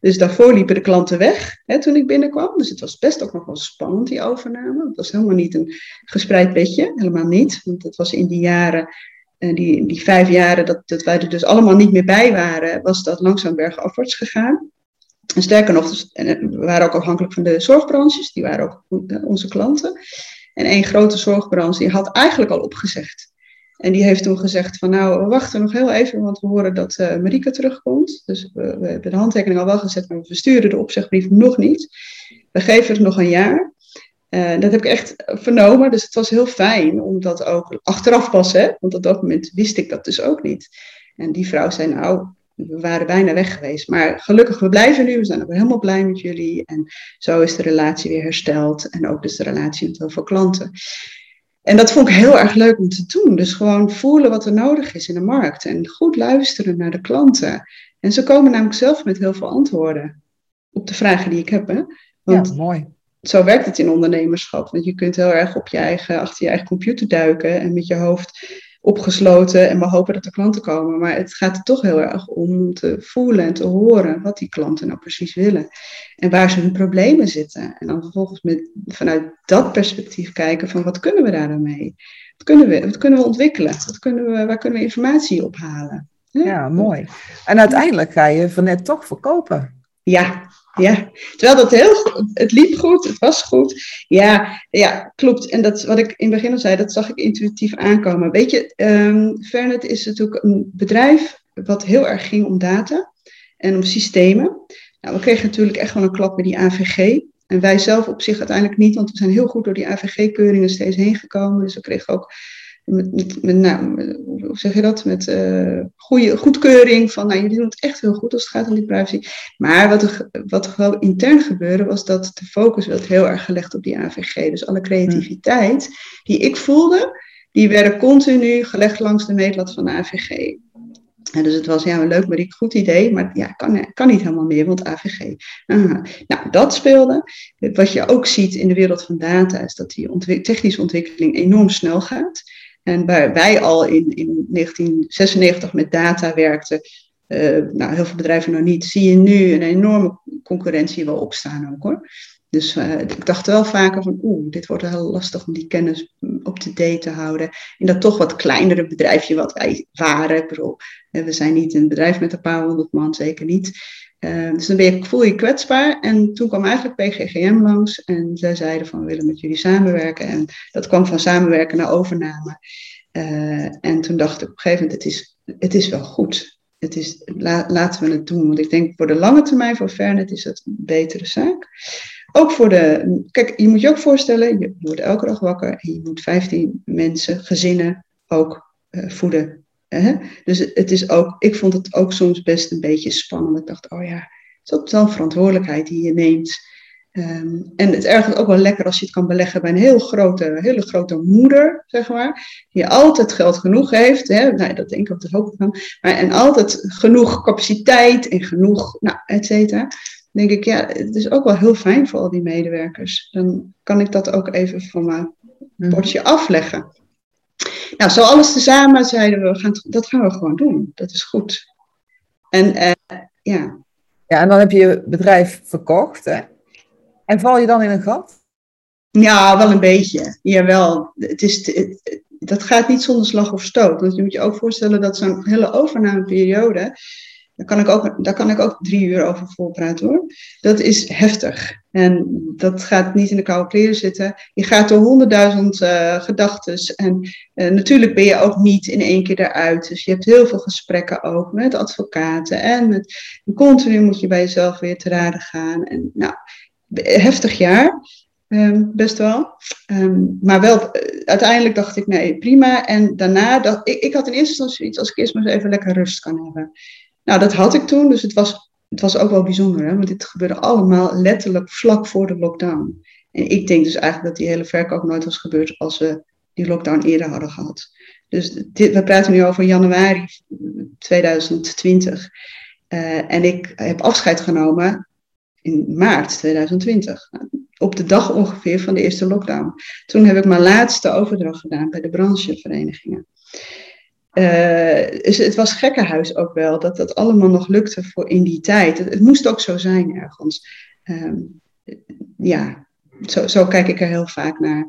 Dus daarvoor liepen de klanten weg hè, toen ik binnenkwam. Dus het was best ook nog wel spannend, die overname. Het was helemaal niet een gespreid bedje, helemaal niet. Want het was in die jaren, uh, die, die vijf jaren dat, dat wij er dus allemaal niet meer bij waren, was dat langzaam bergafwaarts gegaan. En sterker nog, dus, en we waren ook afhankelijk van de zorgbranches, die waren ook eh, onze klanten. En één grote zorgbranche die had eigenlijk al opgezegd. En die heeft toen gezegd van nou, we wachten nog heel even, want we horen dat uh, Marieke terugkomt. Dus we, hebben de handtekening al wel gezet, maar we versturen de opzegbrief nog niet. We geven het nog een jaar. Uh, dat heb ik echt vernomen, dus het was heel fijn om dat ook achteraf pas, hè, want op dat moment wist ik dat dus ook niet. En die vrouw zei nou, we waren bijna weg geweest. Maar gelukkig, we blijven nu. We zijn ook helemaal blij met jullie. En zo is de relatie weer hersteld. En ook dus de relatie met heel veel klanten. En dat vond ik heel erg leuk om te doen. Dus gewoon voelen wat er nodig is in de markt. En goed luisteren naar de klanten. En ze komen namelijk zelf met heel veel antwoorden op de vragen die ik heb. Hè? Want ja, mooi. Zo werkt het in ondernemerschap. Want je kunt heel erg op je eigen, achter je eigen computer duiken en met je hoofd opgesloten en maar hopen dat er klanten komen. Maar het gaat er toch heel erg om te voelen en te horen wat die klanten nou precies willen. En waar ze hun problemen zitten. En dan vervolgens met, vanuit dat perspectief kijken van wat kunnen we daar dan mee? Wat kunnen we, wat kunnen we ontwikkelen? Wat kunnen we, waar kunnen we informatie ophalen? Ja mooi. En uiteindelijk ga je van net toch verkopen. Ja, ja, terwijl dat heel het liep goed, het was goed. Ja, ja, klopt. En dat wat ik in het begin al zei, dat zag ik intuïtief aankomen. Weet je, um, Fernet is natuurlijk een bedrijf wat heel erg ging om data en om systemen. Nou, we kregen natuurlijk echt wel een klap met die AVG. En wij zelf op zich uiteindelijk niet, want we zijn heel goed door die AVG-keuringen steeds heen gekomen. Dus we kregen ook met, nou, hoe zeg je dat? Met uh, goede goedkeuring van, nou, jullie doen het echt heel goed als het gaat om die privacy. Maar wat er, wat er wel intern gebeurde, was dat de focus werd heel erg gelegd op die AVG. Dus alle creativiteit die ik voelde, die werden continu gelegd langs de meetlat van de AVG. En dus het was ja, leuk, maar een goed idee, maar ja, kan, kan niet helemaal meer, want AVG. Aha. Nou, dat speelde. Wat je ook ziet in de wereld van data, is dat die technische ontwikkeling enorm snel gaat. En waar wij al in, in 1996 met data werkten, uh, nou, heel veel bedrijven nog niet, zie je nu een enorme concurrentie wel opstaan ook hoor. Dus uh, ik dacht wel vaker van, oeh, dit wordt heel lastig om die kennis op de date te houden. In dat toch wat kleinere bedrijfje wat wij waren. Bedoel, we zijn niet een bedrijf met een paar honderd man, zeker niet. Uh, dus dan ben je, voel je kwetsbaar. En toen kwam eigenlijk PGGM langs en zij zeiden van, we willen met jullie samenwerken. En dat kwam van samenwerken naar overname. Uh, en toen dacht ik op een gegeven moment, het is, het is wel goed. Het is, laten we het doen. Want ik denk voor de lange termijn, voor Fernet, is het een betere zaak. Ook voor de. Kijk, je moet je ook voorstellen, je wordt elke dag wakker en je moet 15 mensen, gezinnen ook uh, voeden. Hè? Dus het is ook, ik vond het ook soms best een beetje spannend. Ik dacht, oh ja, het is ook wel een verantwoordelijkheid die je neemt. Um, en het ergens ook wel lekker als je het kan beleggen bij een heel grote, hele grote moeder, zeg maar. Die altijd geld genoeg heeft. Hè? Nou, dat denk ik op de hoogte van. Maar, en altijd genoeg capaciteit en genoeg, nou, et cetera denk ik, ja, het is ook wel heel fijn voor al die medewerkers. Dan kan ik dat ook even van mijn mhm. bordje afleggen. Nou, zo alles tezamen zeiden we, we gaan, dat gaan we gewoon doen. Dat is goed. En uh, ja. Ja, en dan heb je je bedrijf verkocht. Hè? En val je dan in een gat? Ja, wel een beetje. Jawel. Het is, het, dat gaat niet zonder slag of stoot. Want je moet je ook voorstellen dat zo'n hele overnameperiode daar kan, ik ook, daar kan ik ook drie uur over voorpraten hoor. Dat is heftig. En dat gaat niet in de koude kleren zitten. Je gaat door honderdduizend uh, gedachten. En uh, natuurlijk ben je ook niet in één keer eruit. Dus je hebt heel veel gesprekken ook met advocaten. En met, continu moet je bij jezelf weer te raden gaan. En nou, heftig jaar. Um, best wel. Um, maar wel, uh, uiteindelijk dacht ik, nee, prima. En daarna, dacht, ik, ik had in eerste instantie iets als ik eerst maar eens even lekker rust kan hebben. Nou, dat had ik toen, dus het was, het was ook wel bijzonder, hè? want dit gebeurde allemaal letterlijk vlak voor de lockdown. En ik denk dus eigenlijk dat die hele verkoop nooit was gebeurd als we die lockdown eerder hadden gehad. Dus dit, we praten nu over januari 2020. Uh, eh, en ik heb afscheid genomen in maart 2020. Op de dag ongeveer van de eerste lockdown. Toen heb ik mijn laatste overdracht gedaan bij de brancheverenigingen. Dus het was gekkenhuis ook wel, dat dat allemaal nog lukte voor in die tijd. Het, moest ook zo zijn ergens. Um, ja, zo, zo, kijk ik er heel vaak naar.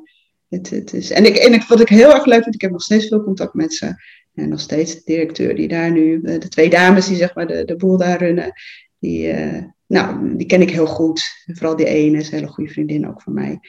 Het, het is, en ik, en ik, wat ik heel erg leuk vind, ik heb nog steeds veel contact met ze. En nog steeds de directeur die daar nu, de, de twee dames die zeg maar de, de boel daar runnen, die, uh, nou, die ken ik heel goed. Vooral die ene is een hele goede vriendin ook van mij.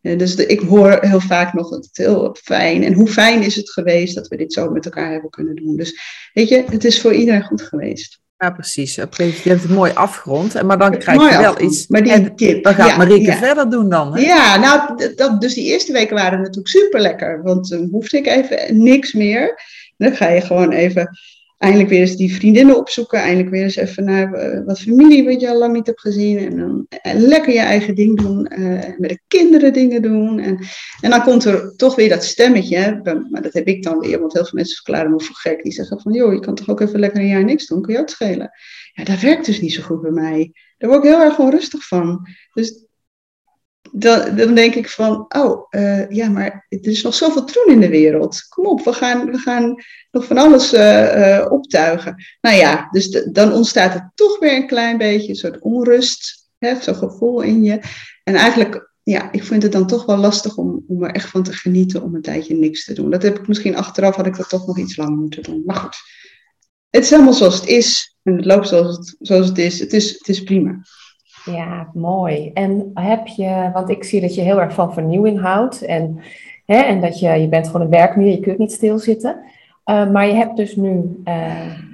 Eh, dus ik hoor heel vaak nog dat het heel fijn. En hoe fijn is het geweest dat we dit zo met elkaar hebben kunnen doen. Dus weet je, het is voor iedereen goed geweest. Ja, precies. Een gegeven moment mooi afgerond. Maar dan krijg je wel iets. Maar die tip. Dan gaat ja, Marieke verder doen dan. Hè? Ja, nou, dat, dus die eerste weken waren natuurlijk super lekker. Want dan hoefde ik even niks meer. Dan ga je gewoon even eindelijk weer eens die vriendinnen opzoeken. Eindelijk weer eens even naar uh, wat familie wat je al lang niet hebt gezien. En dan en lekker je eigen ding doen. Uh, met de kinderen dingen doen. En, en dan komt er toch weer dat stemmetje. Maar dat heb ik dan weer. Want heel veel mensen verklaren me voor gek. Die zeggen van, joh, je kan toch ook even lekker een jaar niks doen. Kun je ook schelen. Ja, dat werkt dus niet zo goed bij mij. Daar word ik heel erg onrustig van. Dus dan, dan denk ik van, oh, uh, ja, maar er is nog zoveel troen in de wereld. Kom op, we gaan, we gaan nog van alles uh, optuigen. Nou ja, dus dan ontstaat er toch weer een klein beetje een soort onrust, zo'n gevoel in je. En eigenlijk, ja, ik vind het dan toch wel lastig om, om er echt van te genieten om een tijdje niks te doen. Dat heb ik misschien achteraf, had ik dat toch nog iets langer moeten doen. Maar goed, het is helemaal zoals het is. En het loopt zoals het, zoals het is. Het is, het is prima. Ja, mooi. En heb je, want ik zie dat je heel erg van vernieuwing houdt en, hè, en dat je, je bent gewoon een werkmier, je kunt niet stilzitten. Uh, maar je hebt dus nu uh,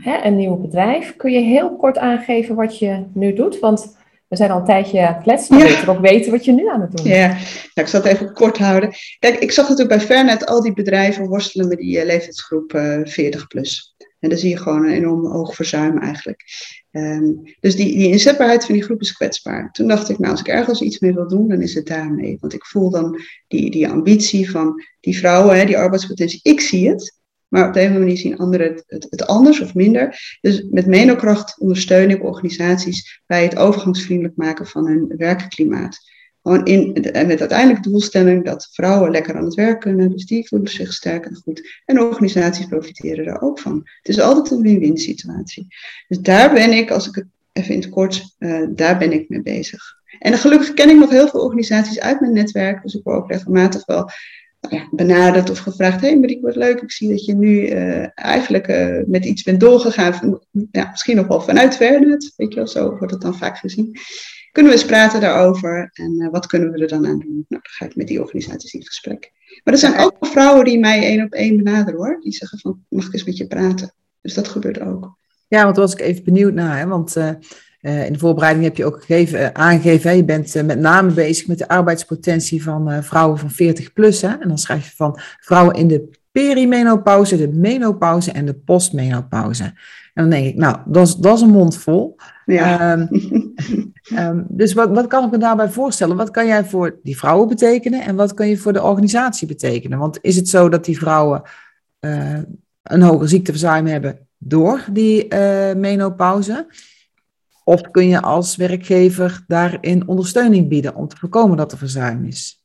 hè, een nieuw bedrijf. Kun je heel kort aangeven wat je nu doet? Want we zijn al een tijdje kletsen, maar ja. ook weten wat je nu aan het doen bent. Ja, nou, ik zal het even kort houden. Kijk, ik zag natuurlijk bij Fernet al die bedrijven worstelen met die uh, leeftijdsgroep 40 plus. En dan zie je gewoon een enorm hoog verzuim eigenlijk. Um, dus die, die inzetbaarheid van die groep is kwetsbaar. Toen dacht ik, nou, als ik ergens iets mee wil doen, dan is het daarmee. Want ik voel dan die, die ambitie van die vrouwen, hè, die arbeidspotentie. Ik zie het, maar op de een manier zien anderen het, het, het, anders of minder. Dus met menokracht ondersteun ik organisaties bij het overgangsvriendelijk maken van hun werkklimaat. Gewoon in, met uiteindelijk de doelstelling dat vrouwen lekker aan het werk kunnen. Dus die voelen zich sterk en goed. En organisaties profiteren daar ook van. Het is altijd een win-win situatie. Dus daar ben ik, als ik het even in het kort, uh, daar ben ik mee bezig. En gelukkig ken ik nog heel veel organisaties uit mijn netwerk. Dus ik word ook regelmatig wel nou ja, benaderd of gevraagd. Hé hey Marieke, wat leuk. Ik zie dat je nu uh, eigenlijk uh, met iets bent doorgegaan. Ja, misschien nog wel vanuit Vernet. Weet je wel, zo wordt het dan vaak gezien. Kunnen we eens praten daarover en uh, wat kunnen we er dan aan doen? Nou, dan ga ik met die organisaties in gesprek. Maar er zijn ook vrouwen die mij één op één benaderen hoor. Die zeggen van, mag ik eens met je praten? Dus dat gebeurt ook. Ja, want daar was ik even benieuwd naar. Hè? Want uh, in de voorbereiding heb je ook gegeven, uh, aangegeven, hè? je bent met name bezig met de arbeidspotentie van vrouwen van 40 plus. Hè? En dan schrijf je van vrouwen in de perimenopauze, de menopauze en de postmenopauze. En dan denk ik, nou, dat is, dat is een mond vol. Ja. Um, *laughs* um, dus wat, wat kan ik me daarbij voorstellen? Wat kan jij voor die vrouwen betekenen en wat kan je voor de organisatie betekenen? Want is het zo dat die vrouwen uh, een hoger ziekteverzuim hebben door die uh, menopauze? Of kun je als werkgever daarin ondersteuning bieden om te voorkomen dat er verzuim is?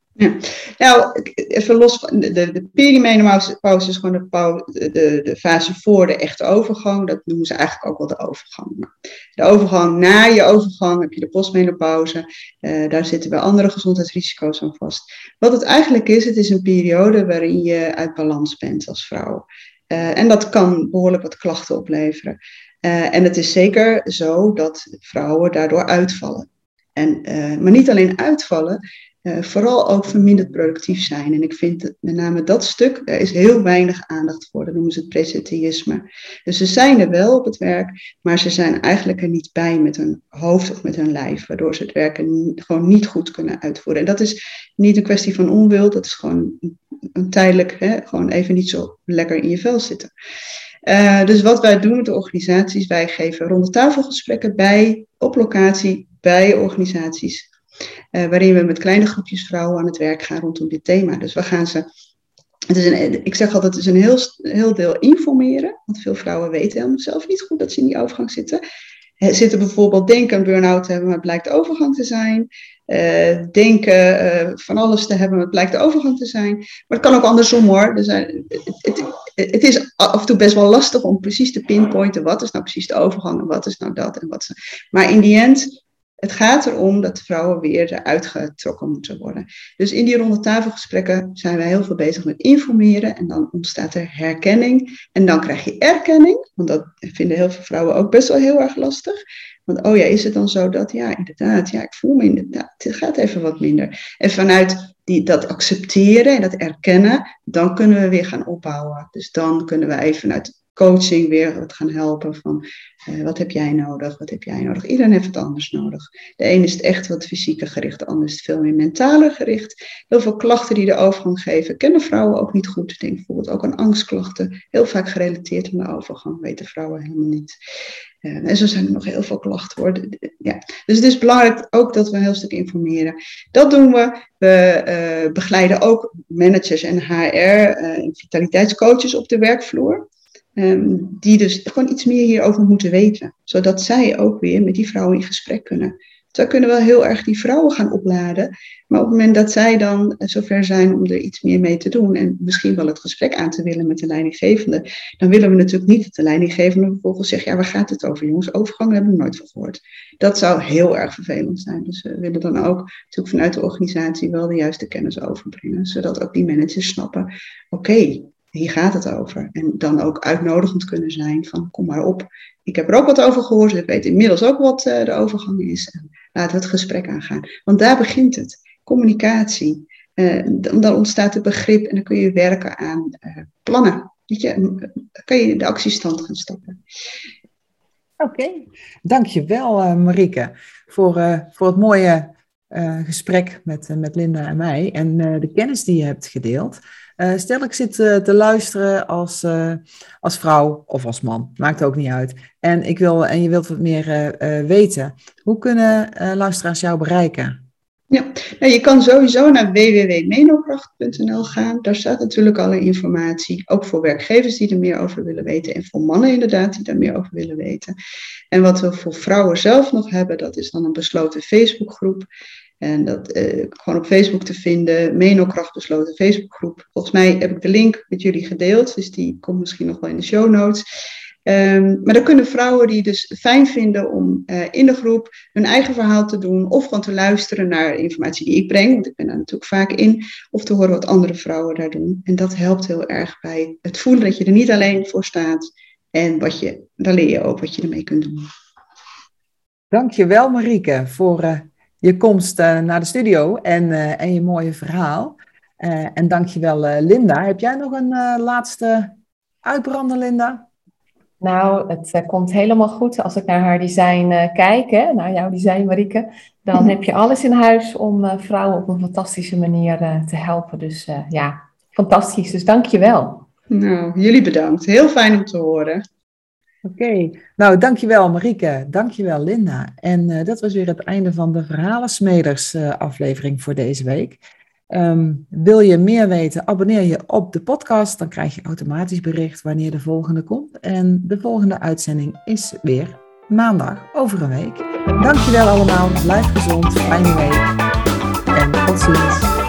Nou, even los van de, de, perimenopauze is gewoon de, de, de, fase voor de echte overgang. Dat noemen ze eigenlijk ook wel de overgang. De overgang na je overgang heb je de postmenopauze. Uh, daar zitten weer andere gezondheidsrisico's aan vast. Wat het eigenlijk is, het is een periode waarin je uit balans bent als vrouw. Uh, en dat kan behoorlijk wat klachten opleveren. Uh, en het is zeker zo dat vrouwen daardoor uitvallen. En, maar niet alleen uitvallen, uh, vooral ook verminderd productief zijn. En ik vind met name dat stuk, daar is heel weinig aandacht voor. Dat noemen ze het presenteïsme. Dus ze zijn er wel op het werk, maar ze zijn eigenlijk er niet bij met hun hoofd of met hun lijf, waardoor ze het werken gewoon niet goed kunnen uitvoeren. En dat is niet een kwestie van onwil, dat is gewoon een tijdelijk, hè, gewoon even niet zo lekker in je vel zitten. Uh, dus wat wij doen met de organisaties, wij geven ronde tafelgesprekken bij, op locatie, bij organisaties waarin we met kleine groepjes vrouwen aan het werk gaan rondom dit thema. Dus we gaan ze. Het is een, ik zeg altijd, het is een heel, heel deel informeren. Want veel vrouwen weten helemaal zelf niet goed dat ze in die overgang zitten. He, zitten bijvoorbeeld denken een burn-out te hebben, maar het blijkt overgang te zijn. Uh, denken van alles te hebben, maar het blijkt de overgang te zijn. Maar het kan ook andersom hoor. Dus, het, het, het, is af en toe best wel lastig om precies te pinpointen wat is nou precies de overgang en wat is nou dat en wat. Maar in die end het gaat erom dat vrouwen weer eruit getrokken moeten worden. Dus in die ronde tafelgesprekken zijn wij heel veel bezig met informeren en dan ontstaat er herkenning en dan krijg je erkenning, want dat vinden heel veel vrouwen ook best wel heel erg lastig. Want oh ja, is het dan zo dat, ja, inderdaad, ja, ik voel me inderdaad, het gaat even wat minder. En vanuit die, dat accepteren en dat erkennen, dan kunnen we weer gaan opbouwen. Dus dan kunnen we even vanuit coaching weer wat gaan helpen van uh, wat heb jij nodig, wat heb jij nodig. Iedereen heeft het anders nodig. De een is echt wat fysieke gericht, de ander is het veel meer mentale gericht. Heel veel klachten die de overgang geven, kennen vrouwen ook niet goed. Denk bijvoorbeeld ook aan angstklachten, heel vaak gerelateerd aan de overgang, weten vrouwen helemaal niet. Uh, en zo zijn er nog heel veel klachten hoor. Ja. Dus het is belangrijk ook dat we een heel stuk informeren. Dat doen we. We uh, begeleiden ook managers en HR vitaliteitscoaches op de werkvloer. Um, die dus gewoon iets meer hierover moeten weten. Zodat zij ook weer met die vrouwen in gesprek kunnen. Zij kunnen wel heel erg die vrouwen gaan opladen. Maar op het moment dat zij dan zover zijn om er iets meer mee te doen. En misschien wel het gesprek aan te willen met de leidinggevende. Dan willen we natuurlijk niet dat de leidinggevende vervolgens zegt. Ja, waar gaat het over jongens? Overgang hebben we nooit van gehoord. Dat zou heel erg vervelend zijn. Dus we willen dan ook natuurlijk vanuit de organisatie wel de juiste kennis overbrengen. Zodat ook die managers snappen. Oké, hier gaat het over. En dan ook uitnodigend kunnen zijn van kom maar op. Ik heb er ook wat over gehoord. Ik weet inmiddels ook wat uh, de overgang is. En laten we het gesprek aangaan. Want daar begint het. Communicatie. Uh, dan ontstaat het begrip en dan kun je werken aan uh, plannen. Weet je, dan kan je de actiestand gaan stappen. Oké, okay. dankjewel Marieke voor, voor het mooie gesprek met, met Linda en mij en de kennis die je hebt gedeeld. Uh, stel ik zit uh, te luisteren als, uh, als vrouw of als man, maakt ook niet uit. En, ik wil, en je wilt wat meer weten. Hoe kunnen luisteraars jou bereiken? Ja, nou, je kan sowieso naar www.menokracht.nl gaan. Daar staat natuurlijk alle informatie. Ook voor werkgevers die er meer over willen weten. En voor mannen inderdaad die daar meer over willen weten. En wat we voor vrouwen zelf nog hebben, dat is dan een besloten Facebookgroep. En dat uh, gewoon op Facebook te vinden, Menokracht besloten Facebookgroep. Volgens mij heb ik de link met jullie gedeeld, dus die komt misschien nog wel in de show notes. Ehm, maar dan kunnen vrouwen die dus fijn vinden om eh, in de groep hun eigen verhaal te doen, of gewoon te luisteren naar informatie die ik breng, want ik ben daar natuurlijk vaak in, of te horen wat andere vrouwen daar doen. En dat helpt heel erg bij het voelen dat je er niet alleen voor staat en wat je, dan leer je ook wat je ermee kunt doen. Dankjewel Marieke voor uh, je komst uh, naar de studio en, uh, en je mooie verhaal. en dankjewel Linda. Heb jij nog een laatste uitbrander Linda? Nou, het komt helemaal goed als ik naar haar design kijk, hè, naar jouw design Marieke. Dan *laughs* heb je alles in huis om vrouwen op een fantastische manier te helpen. Dus ja, fantastisch. Dus dankjewel. Nou, jullie bedankt. Heel fijn om te horen. Oké, nou dankjewel Marieke, dankjewel Linda. En uh, dat was weer het einde van de Verhalensmeders uh, aflevering voor deze week. Um, wil je meer weten, abonneer je op de podcast, dan krijg je automatisch bericht wanneer de volgende komt. En de volgende uitzending is weer maandag over een week. Dankjewel allemaal, blijf gezond, fijne week en tot ziens.